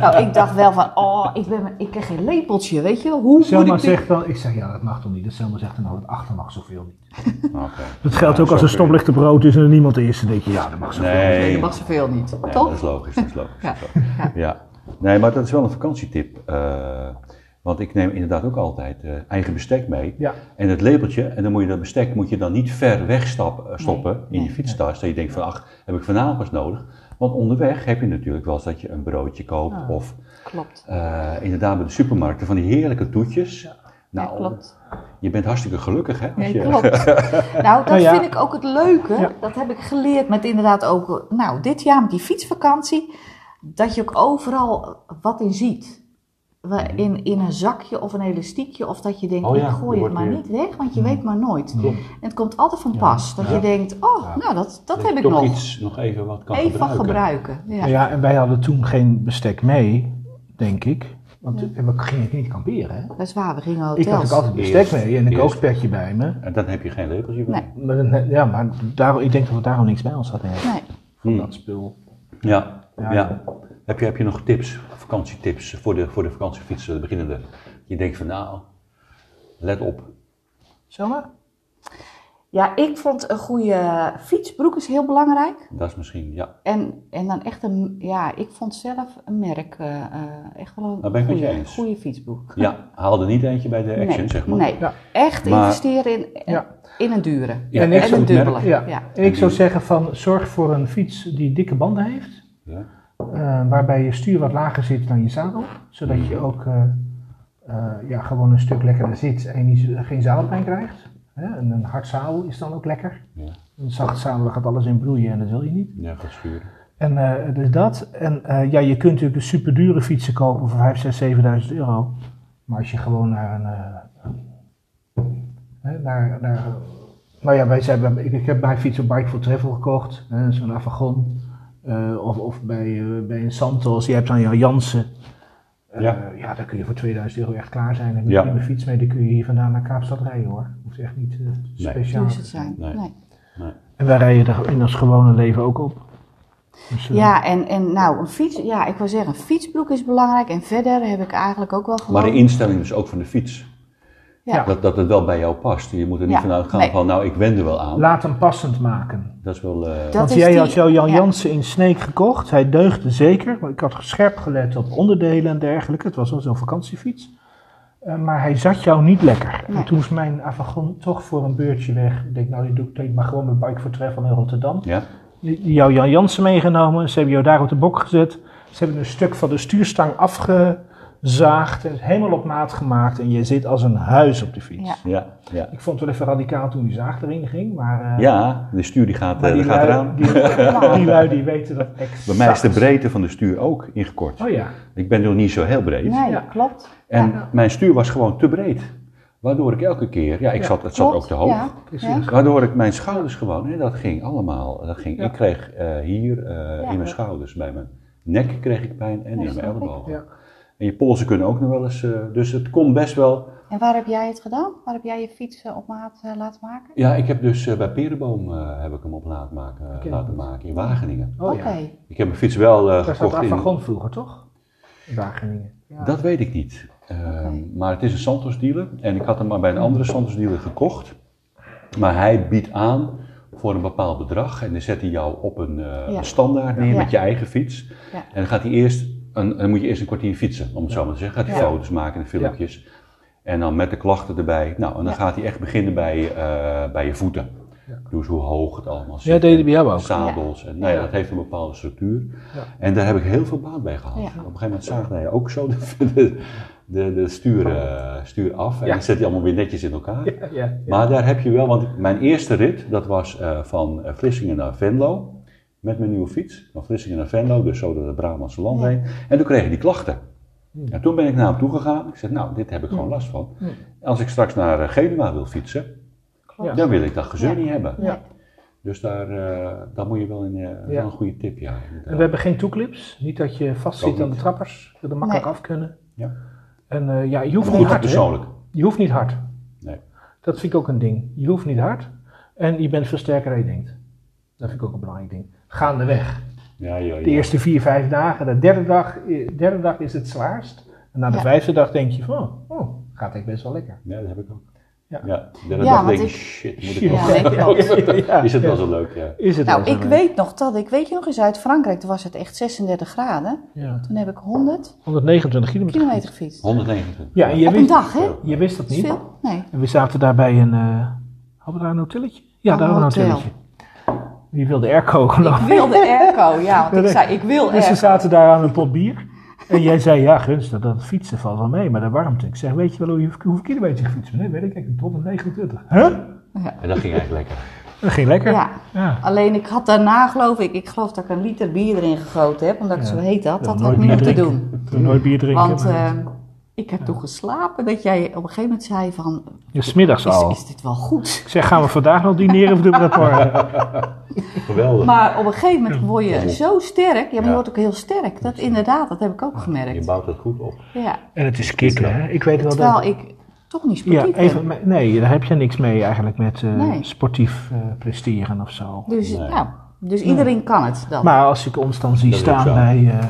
Nou, ik dacht wel van, oh, ik, ben, ik krijg geen lepeltje, weet je wel. Hoe moet Selma ik dit... zegt dan, ik zeg ja, dat mag toch niet. En Selma zegt dan, nou, het achter mag zoveel niet. Oké. Dat geldt Ja, ook als er je- stoplichten brood is en er niemand is. Dan denk je, ja, dat mag zoveel Nee. Nee, dat mag zoveel niet. Toch? dat is logisch. Dat is logisch. Ja. ja. ja. Nee, maar dat is wel een vakantietip. eh, want ik neem inderdaad ook altijd eh, eigen bestek mee. Ja. En het lepeltje, en dan moet je dat bestek moet je dan niet ver weg stap, eh, stoppen Nee, in je nee. fietstas. Dat je denkt van, ach, heb ik vanavond pas nodig. Want onderweg heb je natuurlijk wel eens dat je een broodje koopt. Ah. Of Klopt. eh, inderdaad bij de supermarkten van die heerlijke toetjes. Ja, Nou, klopt. je bent hartstikke gelukkig hè. als Nee, je- klopt. Nou, dat Nou ja. vind ik ook het leuke. Ja. Dat heb ik geleerd met inderdaad ook, nou, dit jaar met die fietsvakantie. Dat je ook overal wat in ziet. In, in een zakje of een elastiekje. Of dat je denkt, Oh ja, ik gooi het maar weer- niet weg, want je weet maar nooit. Klopt. En het komt altijd van pas. Dat je denkt, oh, nou, dat, dat heb ik toch nog. iets nog even wat kan Even gebruiken. gebruiken. Ja. Nou ja, en wij hadden toen geen bestek mee, denk ik. Want en we gingen niet kamperen. Hè? Dat is waar, we gingen Ik hotels. had ook altijd bestek mee en een eerst. kookspetje bij me. En dan heb je geen lepeltje bij. Nee. Maar, dan- ja, maar daarom, ik denk dat we daarom niks bij ons hadden. Nee. Van Hmm. dat spul. Ja, Ja, ja. Heb, je, heb je nog tips, vakantietips voor de, voor de vakantiefietsen, de beginnende? Je denkt van nou, let op. Zomaar? Ja, ik vond een goede fietsbroek is heel belangrijk. Dat is misschien, ja. En, en dan echt een, ja, ik vond zelf een merk, eh, eh, echt wel Daar ben ik een goede, eens. goede fietsbroek. Ja, haal er niet eentje bij de Action, nee, zeg maar. Nee, Ja. echt Maar- investeren in, Ja. in een dure. Ja, en een dubbele. Ja. Ja. En ik zou zeggen van zorg voor een fiets die dikke banden heeft. Ja. Eh, waarbij je stuur wat lager zit dan je zadel. Zodat je ook eh, eh, ja, gewoon een stuk lekkerder zit en zo- geen zadelpijn krijgt. Hè? En een hard zadel is dan ook lekker. Ja. Een zacht zadel gaat alles in broeien en dat wil je niet. Ja, gaat schuren. En dus dat. En ja, je kunt natuurlijk de superdure fietsen kopen voor 5, 6, 7.000 euro. Maar als je gewoon naar een... hè, naar, naar, nou ja, wij zijn, ik, ik heb mijn fiets een Bike for Travel gekocht. Zo'n Avagon. Eh, of of bij, eh, bij een Santos. Je hebt dan jouw Jansen. Eh, Ja. ja, dan kun je voor 2000 euro echt klaar zijn. En heb je Ja. fiets mee, die kun je hier vandaan naar Kaapstad rijden hoor. Hoeft echt niet eh, speciaal is te zijn. zijn? Nee. Nee. En wij rijden er in ons gewone leven ook op. Dus, eh, Ja, en, en nou, een fiets, ja, ik wil zeggen, een fietsbroek is belangrijk. En verder heb ik eigenlijk ook wel gewoon... Maar de instelling dus ook van de fiets. Ja. Dat, dat het wel bij jou past. Je moet er niet Ja, vanuit gaan nee. van, nou, ik wend er wel aan. Laat hem passend maken. Dat is wel... eh, Dat Want is jij die- had jouw Jan ja. Jansen in Sneek gekocht. Hij deugde zeker. Maar ik had scherp gelet op onderdelen en dergelijke. Het was wel zo'n vakantiefiets. Eh, maar hij zat jou niet lekker. Nee. En toen is mijn Avagon toch voor een beurtje weg. Ik denk, nou, die doe ik denk maar gewoon met Bike for Travel in Rotterdam. ja? Die, jouw Jan Jansen meegenomen. Ze hebben jou daar op de bok gezet. Ze hebben een stuk van de stuurstang afgezaagd. En helemaal op maat gemaakt. En je zit als een huis op de fiets. Ja. Ja, ja. Ik vond het wel even radicaal toen die zaag erin ging. Maar, eh, Ja, de stuur die gaat, maar eh, die, die gaat lui, eraan. die, die lui die weten dat exact. Bij mij is de breedte van de stuur ook ingekort. Oh ja. Ik ben nog niet zo heel breed. Nee, Ja. klopt. En Ja. mijn stuur was gewoon te breed. Waardoor ik elke keer, ja, ik Ja, zat, het zat Klopt, ook te hoog. Ja. Precies. Ja. Waardoor ik mijn schouders gewoon, en dat ging allemaal. Dat ging, Ja. Ik kreeg eh, hier eh, Ja. in mijn schouders, bij mijn nek kreeg ik pijn en in mijn. Ja. En je polsen kunnen ook nog wel eens, eh, dus het komt best wel. En waar heb jij het gedaan? Waar heb jij je fiets eh, op maat eh, laten maken? Ja, ik heb dus eh, bij Perenboom eh, heb ik hem op laten maken, ken laten maken in Wageningen. Oh Oké. ja. Ik heb mijn fiets wel eh, Daar zat gekocht in. Vroeger, toch? In Wageningen. Ja. Dat weet ik niet. Ehm. Maar het is een Santos dealer en ik had hem maar bij een andere Santos dealer gekocht. Maar hij biedt aan voor een bepaald bedrag en dan zet hij jou op een eh, Ja. standaard neer Ja. met je eigen fiets. Ja. En dan gaat hij eerst, een, dan moet je eerst een kwartier fietsen, om het zo maar te zeggen. Gaat hij Ja. foto's maken en filmpjes. En dan met de klachten erbij. Nou, en dan Ja. gaat hij echt beginnen bij, eh, bij je voeten. Dus hoe hoog het allemaal zit. Ja, deed hij bij jou ook. Zadels. En, nou ja, dat heeft een bepaalde structuur. Ja. En daar heb ik heel veel baat bij gehad. Ja. Op een gegeven moment zagen hij ook zo de, de, de, de stuur, eh, stuur af. En Ja. dan zet hij allemaal weer netjes in elkaar. Ja, ja, ja. Maar daar heb je wel, want mijn eerste rit, dat was eh, van Vlissingen naar Venlo. Met mijn nieuwe fiets. Van Vlissingen naar Venlo, dus zo door het Brabantse land Ja. heen. En toen kreeg ik die klachten. Hmm. En toen ben ik naar hem toe gegaan. Ik zei, nou, dit heb ik gewoon last van. Hmm. Als ik straks naar eh, Genua wil fietsen, Klopt. dan wil ik dat gezeur Ja. niet hebben. Ja. Dus daar, eh, daar moet je wel in, eh, Ja. wel een goede tip, ja. En we hebben geen toeclips. Niet dat je vastzit aan de trappers. Je wil er makkelijk Nee. af kunnen. Ja. En eh, ja, je hoeft niet hard. hè? persoonlijk? Je hoeft niet hard. Nee. Dat vind ik ook een ding. Je hoeft niet hard. En je bent veel sterker dan je denkt. Dat vind ik ook een belangrijk ding. Gaandeweg. Ja, ja, ja. De eerste vier, vijf dagen. De derde dag, eh, derde dag is het zwaarst. En na de Ja. vijfde dag denk je van, oh, oh, gaat echt best wel lekker. Ja, dat heb ik ook. Ja. Ja, de derde Ja, dag denk ik, shit, moet ik ook. Ja, Is het wel zo leuk, ja. Is het Nou, wel zo ik leuk? weet nog dat ik, weet je nog eens, uit Frankrijk, toen was het echt 36 graden. Ja. Toen heb ik 100 129 kilometer. kilometer gefietst. 129. Ja, en je Op een wist, dag, hè? je wist dat niet. veel? Nee. En we zaten daar bij een, eh hadden we daar een hotelletje? Ja, Oh, daar hadden we een hotel. hotelletje. Die wilde airco Ik geloof wilde airco, ja, want ik zei, ik wil Dus we airco. zaten daar aan een pot bier. En jij zei, ja gunstig, dat fietsen valt wel mee, maar de warmte. Ik zeg, weet je wel hoe je, hoeveel kilometer je gefietst bent? Nee, weet ik, ik heb 129. Huh? En dat ging eigenlijk lekker. Dat ging lekker. Ja, Ja. alleen ik had daarna geloof ik, ik geloof dat ik een liter bier erin gegoten heb, omdat ik Ja. zo heet dat. Ja, Dat had ik niet drinken. doen. Toen nooit bier drinken. Want maar- ehm, ik heb toen geslapen dat jij op een gegeven moment zei van, ja, smiddags is, al. is dit wel goed? Ik zeg, gaan we vandaag nog dineren of doen we dat morgen? Geweldig. Maar op een gegeven moment word je zo sterk, ja maar je Ja. wordt ook heel sterk. Dat inderdaad, dat heb ik ook Je gemerkt. bouwt het goed op. Ja, En het is kicken, hè? Ik weet wel terwijl dat... ik toch niet Ja, sportief even, ben. nee, daar heb je niks mee eigenlijk met eh, Nee. sportief eh, presteren of zo. Dus, Nee. ja, dus iedereen kan het dan. Maar als ik ons dan zie Dat staan bij eh,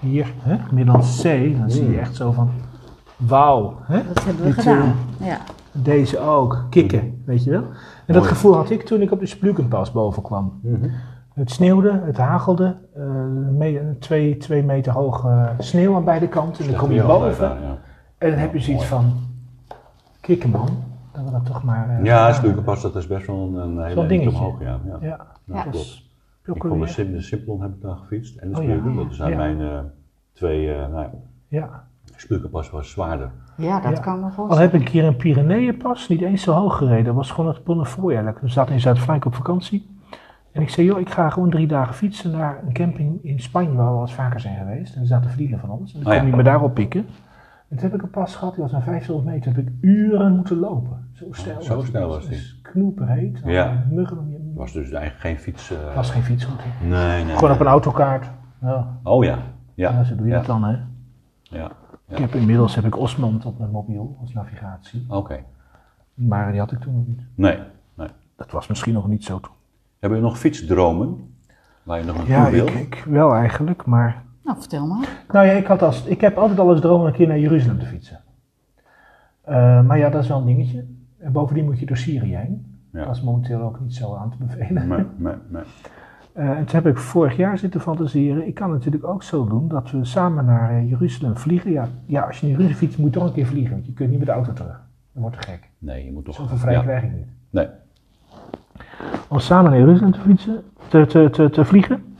hier, hè, Middellandse Zee, dan zie je echt zo van, wauw, hè? dat hebben we Dit, gedaan. Ja. deze ook, kicken, weet je wel. En dat gevoel had ik toen ik op de Splukenpas boven kwam. Het sneeuwde, het hagelde, eh, me- twee, twee meter hoge sneeuw aan beide kanten. En dan kom je boven Ja, en dan heb je zoiets van, kikken man, dat we dat toch maar... eh, ja gedaan Slukenpas, dat is best wel een, een hele dingetje. omhoog. Ja, ja. Ja, Ja, Ja. klopt. Ik vond de, Sim, de Simplon heb ik daar gefietst en de Oh ja. Spluken. Dat zijn Ja. mijn eh, twee, eh nou, Ja. Splukenpas was zwaarder. ja, dat Ja. kan me Al voorstellen. heb ik een keer een Pyreneeënpas, niet eens zo hoog gereden. Dat was gewoon het Bonnefoy. We zaten in Zuid-Frankrijk op vakantie. En ik zei, joh, ik ga gewoon drie dagen fietsen naar een camping in Spanje, waar we al eens vaker zijn geweest. En er zaten vrienden van ons. En dan Oh ja. kon hij me daarop pikken. En toen heb ik een pas gehad, die was aan 500 meter. heb ik uren moeten lopen. Zo snel. zo was snel het. was die. Knoeperheet. Ja. Muggen om je... was dus eigenlijk geen fiets. eh, was geen fietsroute. Nee, nee. Gewoon op een autokaart. Ja, Oh ja. Ja. ja zo doe je ja. dat dan, hè. Ja. Ik heb, inmiddels heb ik Osmond op mijn mobiel als navigatie. Oké. Maar die had ik toen nog niet. Nee. nee. Dat was misschien nog niet zo toen. Hebben we nog fietsdromen? Waar je nog naartoe Ja, wil? ik, ik wel eigenlijk, maar... Nou, vertel maar. Nou ja, ik, had als, ik heb altijd al eens dromen een keer naar Jeruzalem te fietsen. Eh, maar ja, dat is wel een dingetje. En bovendien moet je door Syrië heen. Ja. Dat is momenteel ook niet zo aan te bevelen. Nee, nee, nee. Eh, en toen heb ik vorig jaar zitten fantaseren. Ik kan natuurlijk ook zo doen dat we samen naar eh, Jeruzalem vliegen. Ja, ja, als je naar Jeruzalem fietst, moet je toch een keer vliegen. Want je kunt niet met de auto terug. Dat wordt te gek. Nee, je moet toch... Zoveel vrij ja. krijg ik niet. Nee. om samen naar Jeruzalem te fietsen, te, te, te, te vliegen.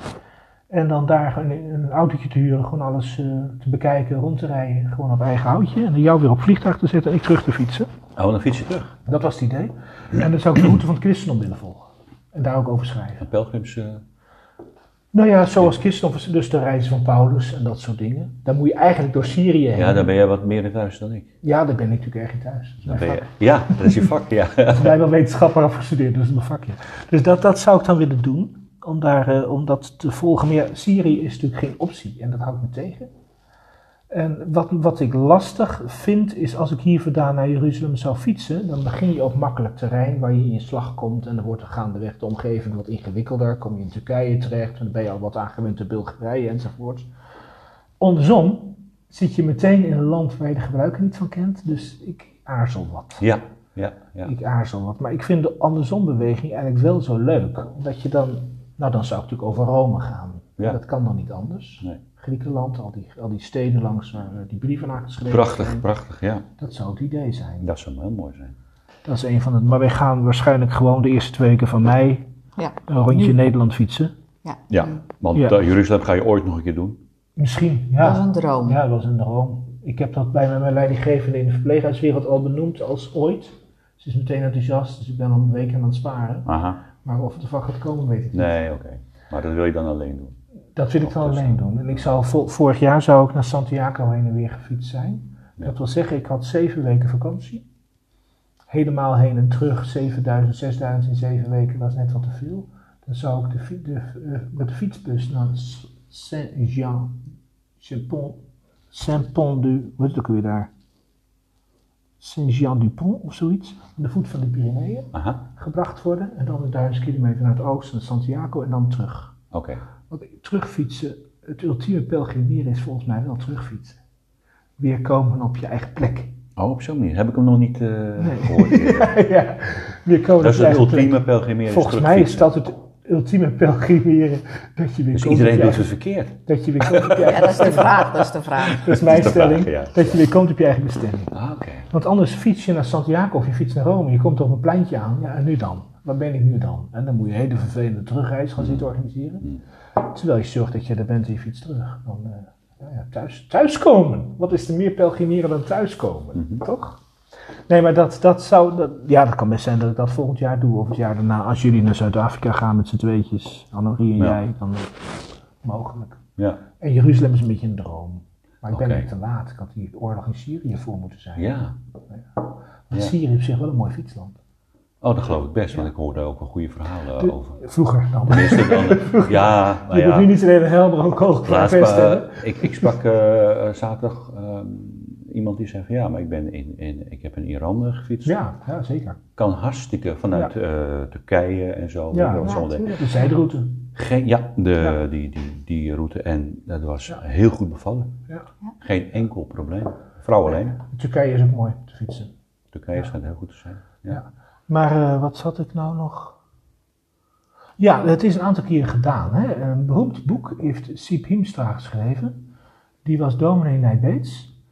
En dan daar een, een autootje te huren, gewoon alles eh, te bekijken, rond te rijden, gewoon op eigen houtje. En dan jou weer op vliegtuig te zetten en ik terug te fietsen. Oh, dan fiets je terug. Dat was het idee. En dan zou ik de route van het christendom willen volgen. En daar ook over schrijven. Een pelgrims... Nou ja, zoals christendom, dus de reizen van Paulus en dat soort dingen. Dan moet je eigenlijk door Syrië heen. ja, daar ben jij wat meer in thuis dan ik. Ja, daar ben ik natuurlijk erg in thuis. Dat ben je, ja, dat is je vak, ja. Ik ben wel wetenschapper afgestudeerd, dus dat is mijn vakje. Dus dat, dat zou ik dan willen doen, om, daar, om dat te volgen. Maar ja, Syrië is natuurlijk geen optie en dat houdt me tegen. En wat, wat ik lastig vind, is als ik hier vandaan naar Jeruzalem zou fietsen, dan begin je op makkelijk terrein waar je in je slag komt en dan wordt er gaandeweg de omgeving wat ingewikkelder. Kom je in Turkije terecht, en dan ben je al wat aangewend aan Bulgarije enzovoort. Andersom zit je meteen in een land waar je de gebruiken niet van kent, dus ik aarzel wat. Ja, ja, ja. Ik aarzel wat. Maar ik vind de andersombeweging eigenlijk wel zo leuk. Omdat je dan, nou dan zou ik natuurlijk over Rome gaan. Ja. Dat kan dan niet anders. Nee. Griekenland, al die, al die steden langs waar eh, die brieven aangeschreven Prachtig, zijn. prachtig, ja. Dat zou het idee zijn. Dat zou heel mooi zijn. Dat is een van de. Maar wij gaan waarschijnlijk gewoon de eerste twee weken van mei Ja. een rondje Nu. Nederland fietsen. Ja. Ja, want Ja. Jeruzalem ga je ooit nog een keer doen. Misschien, ja. Dat is een droom. Ja, dat was een droom. Ik heb dat bij mijn leidinggevende in de verpleeghuiswereld al benoemd als ooit. Ze is meteen enthousiast, dus ik ben al een week aan het sparen. Aha. Maar of het ervan gaat komen, weet ik niet. Nee, oké. Maar dat wil je dan alleen doen. Dat wil ik dus- alleen doen. En ik zou, vo- vorig jaar zou ik naar Santiago heen en weer gefietst zijn. Ja. Dat wil zeggen, ik had zeven weken vakantie. Helemaal heen en terug, 7000, 6000 in zeven weken, dat is net wat te veel. Dan zou ik de, de, eh, met de fietsbus naar S- Saint-Jean-Chapon Saint-Pont du, wat is het ook weer daar? Saint-Jean-du-Pont of zoiets, aan de voet van de Pyreneeën, Aha, gebracht worden. En dan een duizend kilometer naar het oosten, naar Santiago en dan terug. oké. Want terugfietsen, het ultieme pelgrimeren is volgens mij wel terugfietsen. Weer komen op je eigen plek. Oh, op zo'n manier. Heb ik hem nog niet eh, Nee. gehoord. ja, weer komen Dat op is je het eigen plek. ultieme pelgrimeren. Volgens mij is dat het ultieme pelgrimeren. Dat je weer Dus iedereen doet het verkeerd. dat je weer komt op je Ja, eigen dat is de vraag, dat is de vraag. Dat is mijn Dat is de stelling. vraag, ja. Dat je weer komt op je eigen bestemming. Ah, oké. Want anders fiets je naar Santiago of je fietst naar Rome. Je komt op een pleintje aan. Ja, en nu dan? Waar ben ik nu dan? En dan moet je een hele vervelende terugreis gaan zitten organiseren. Terwijl je zorgt dat je er bent en je fietst terug. Dan, eh, nou ja, thuis, thuiskomen. Wat is er meer pelgrimeren dan thuiskomen? Toch? Nee, maar dat, dat zou. Dat, ja, dat kan best zijn dat ik dat volgend jaar doe. Of het jaar daarna. Als jullie naar Zuid-Afrika gaan met z'n tweetjes. Annemarie en Ja. jij. Dan mogelijk. Ja. En Jeruzalem is een beetje een droom. Maar ik ben net te laat. Ik had die oorlog in Syrië voor moeten zijn. ja. Want Ja. Syrië op zich wel een mooi fietsland. Oh, dat geloof ik best, want ik hoorde ook wel goede verhalen De- over. Vroeger dan. Dan, ja, nou je moet nu niet alleen een helm, maar ook eh, ik, ik sprak eh, zaterdag ehm, iemand die zei van ja, maar ik, ben in, in, ik heb in Iran eh, gefietst. Ja, ja, zeker. Kan hartstikke vanuit eh, Turkije en zo. Ja, ja, tuurlijk. De zijderoute. Geen, ja, de. Die, die, die route. En dat was heel goed bevallen. Ja. Geen enkel probleem. Vrouw alleen. Turkije is ook mooi te fietsen. Turkije schijnt heel goed te zijn. Ja. Maar eh, wat zat ik nou nog? Ja, het is een aantal keren gedaan. Hè. Een beroemd boek heeft Siep Hiemstra geschreven. Die was dominee Nijbeets.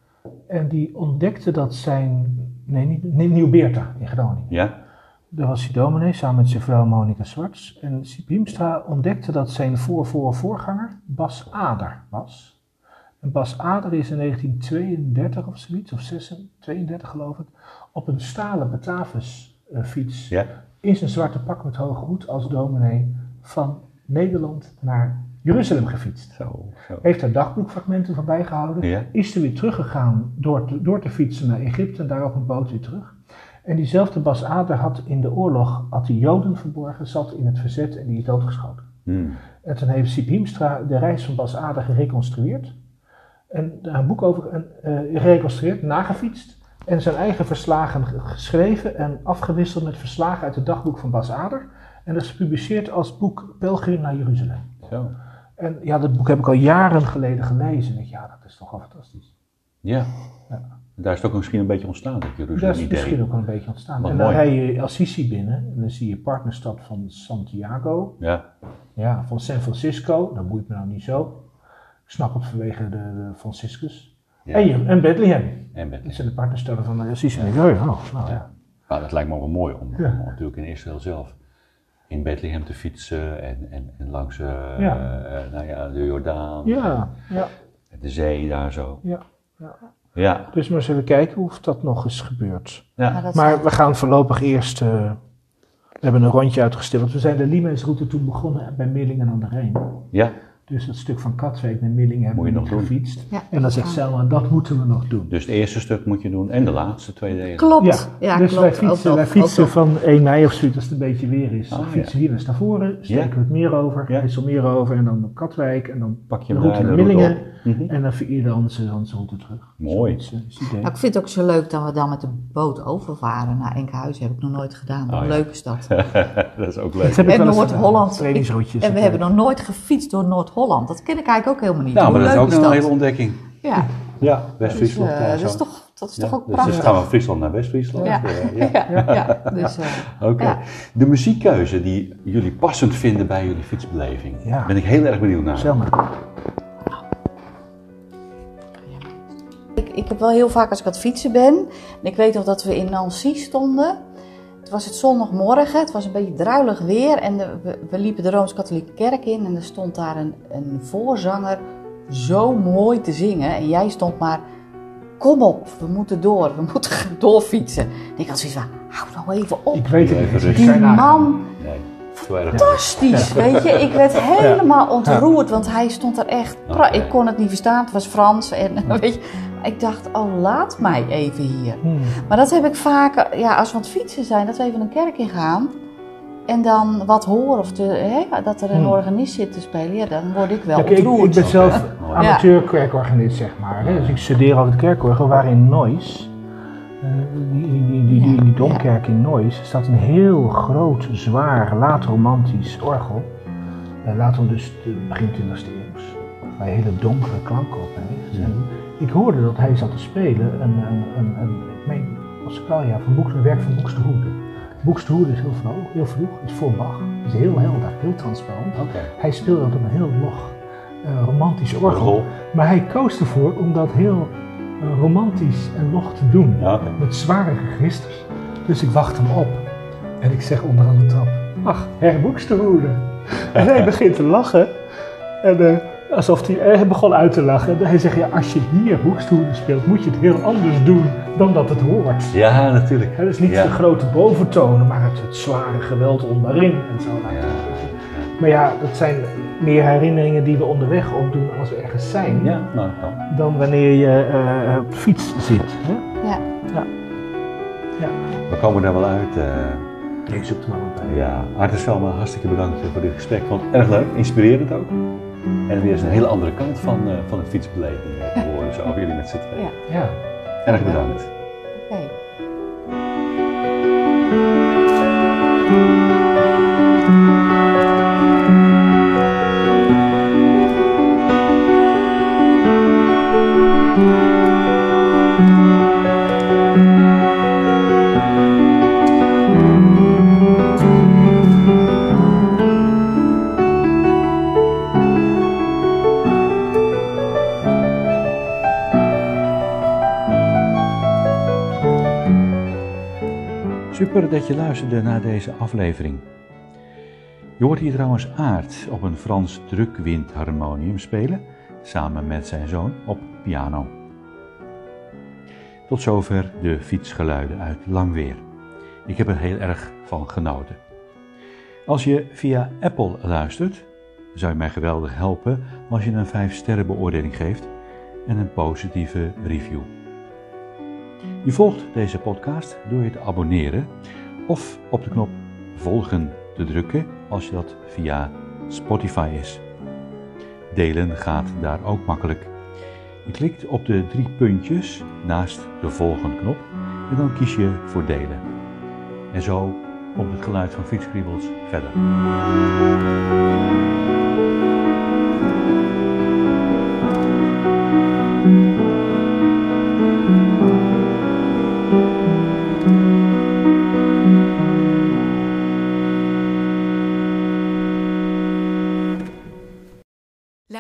En die ontdekte dat zijn... Nee, niet, Nieuw-Beerta in Groningen. ja? Daar was hij dominee samen met zijn vrouw Monika Zwarts. En Siep Hiemstra ontdekte dat zijn voor-voor-voorganger Bas Ader was. En Bas Ader is in 1932 of zoiets, of 32 geloof ik, op een stalen Batavus eh, fiets Ja? in zijn zwarte pak met hoge hoed als dominee van Nederland naar Jeruzalem gefietst. Zo, zo. Heeft daar dagboekfragmenten van bijgehouden. Ja. Is er weer teruggegaan door te, door te fietsen naar Egypte en daar op een boot weer terug. En diezelfde Bas Ader had in de oorlog had hij Joden verborgen, zat in het verzet en die is doodgeschoten. Hmm. En toen heeft Siep Hiemstra de reis van Bas Ader gereconstrueerd. En daar een boek over en, eh, gereconstrueerd, nagefietst. En zijn eigen verslagen ge- geschreven en afgewisseld met verslagen uit het dagboek van Bas Ader. En dat is gepubliceerd als boek Pelgrim naar Jeruzalem. Zo. En ja, dat boek heb ik al jaren geleden gelezen. En ik, ja, dat is toch wel fantastisch. Ja. Ja. Daar is het ook misschien een beetje ontstaan, dat Jeruzalem is idee. misschien ook wel een beetje ontstaan. Wat en dan mooi. rij je Assisi binnen en dan zie je partnerstad van Santiago. Ja. Ja, van San Francisco, dat boeit me nou niet zo. Ik snap het vanwege de, de Franciscus. Ja. En, en Bethlehem. En Dat zijn de partnersteden van Assisi. En ik, oh ja, nou, nou ja. nou, dat lijkt me wel mooi om, Ja. om natuurlijk in Israël zelf in Bethlehem te fietsen en, en, en langs eh, Ja. eh, nou ja, de Jordaan, Ja, ja, de zee daar zo. ja, ja. Ja, Dus maar eens even kijken of dat nog eens gebeurt. ja. Maar Maar we gaan voorlopig eerst. eh, we hebben een rondje uitgesteld. Want we zijn de Liemensroute toen begonnen bij Millingen aan de Rijn. ja. Dus dat stuk van Katwijk naar Millingen hebben Moet je we nog gefietst. Ja. En dan zegt Selma, dat moeten we nog doen. Dus het eerste stuk moet je doen en de laatste twee delen. Klopt. Ja, dus klopt. wij fietsen, Ook wij nog, fietsen ook van 1 mei of zoiets, als het een beetje weer is. Ah, dan fietsen we hier naar Stavoren, steken Ja. we het meer over, Ja. IJsselmeer over en dan op Katwijk en dan Pak je de route daar naar Millingen op. Mhm. en dan de onze, onze route terug. Mooi. Zoiets, eh, het. Nou, ik vind het ook zo leuk dat we dan met de boot overvaren naar Enkhuizen. Heb ik nog nooit gedaan. Hoe Oh, ja. leuk is dat? dat is ook leuk. En eens Noord-Holland. En we hebben eh, nog nooit gefietst door Noord-Holland. Dat ken ik eigenlijk ook helemaal niet. Nou, Hoe maar dat is ook een dat? hele ontdekking. Ja, Ja, dus, West-Friesland. eh, daar dat is toch, dat is Ja, toch ook dus prachtig. dan gaan we van Friesland naar West-Friesland. Ja. eh, ja. Ja, ja, dus, eh, Oké. Ja. De muziekkeuze die jullie passend vinden bij jullie fietsbeleving. Ja. Ben ik heel erg benieuwd naar. Selma. ik, ik heb wel heel vaak als ik aan het fietsen ben. En ik weet nog dat we in Nancy stonden. Het was het zondagmorgen, het was een beetje druilig weer. En de- we, we liepen de Rooms-Katholieke Kerk in en er stond daar een, een voorzanger zo mooi te zingen. En jij stond maar, kom op, we moeten door, we moeten doorfietsen. En ik had zoiets van, hou nou even op. Ik weet het Even niet. Die nagaan. man, Nee, fantastisch, weet je. Ik werd helemaal ontroerd, want hij stond er echt... Ik kon het niet verstaan, het was Frans. En, weet je, ik dacht, oh, laat mij even hier. Hmm. Maar dat heb ik vaak, ja, als we aan het fietsen zijn, dat we even een kerk in gaan. en dan wat hoor of de, hè, dat er een Hmm. organist zit te spelen, ja, dan word ik wel Kijk, ik, ik ben zelf amateur kerkorganist, zeg maar. Hè? Dus ik studeer altijd kerkorgel. Waar in Nois, eh, die, die, die, die, Ja, domkerk in Nois, staat een heel groot, zwaar, laat-romantisch orgel. Uh, later dus de begin 20e eeuw. Waar hele donkere klanken op heeft. Ja. Ik hoorde dat hij zat te spelen, een, een, ik meen, als van Boeks, een werk van Boekstehoede. Boekstehoede is heel vroeg, heel vroeg, is voor Bach. is heel helder, heel transparant. Hij speelde dat op een heel log, eh, romantisch orgel. Orgel. Maar hij koos ervoor om dat heel eh, romantisch en log te doen. Ja. Met zware registers. Dus ik wacht hem op. En ik zeg onderaan de trap: Ach, Herr Boeksterhoede. En hij begint te lachen. En eh, alsof hij, hij begon uit te lachen. En hij zegt: Ja, als je hier Boeksterhoede speelt, moet je het heel anders doen dan dat het hoort. Ja, natuurlijk. Hè, dus niet Ja. de grote boventonen, maar het, het zware geweld onderin en zo. Ja, ja. Maar ja, dat zijn meer herinneringen die we onderweg opdoen als we ergens zijn, Ja, nou, dan wanneer je eh, op de fiets zit. Hè? Ja. we komen daar wel uit. eh. Ik zoek er maar wat bij. ja, Arthur Selma, hartstikke bedankt voor dit gesprek. Ik vond het erg leuk, inspirerend ook. En weer eens een hele andere kant van, eh, van een fietsbeleving eh, te horen, zo jullie met z'n tweeën. Ja. Ja. Erg bedankt. Oké. Dat je luisterde naar deze aflevering. Je hoort hier trouwens Aard op een Frans drukwindharmonium spelen, samen met zijn zoon op piano. Tot zover de fietsgeluiden uit Langweer. Ik heb er heel erg van genoten. Als je via Apple luistert, zou je mij geweldig helpen als je een 5 sterren beoordeling geeft en een positieve review. Je volgt deze podcast door je te abonneren of op de knop volgen te drukken als je dat via Spotify is. Delen gaat daar ook makkelijk. Je klikt op de drie puntjes naast de volgen knop en dan kies je voor delen. En zo komt het geluid van fietskriebels verder.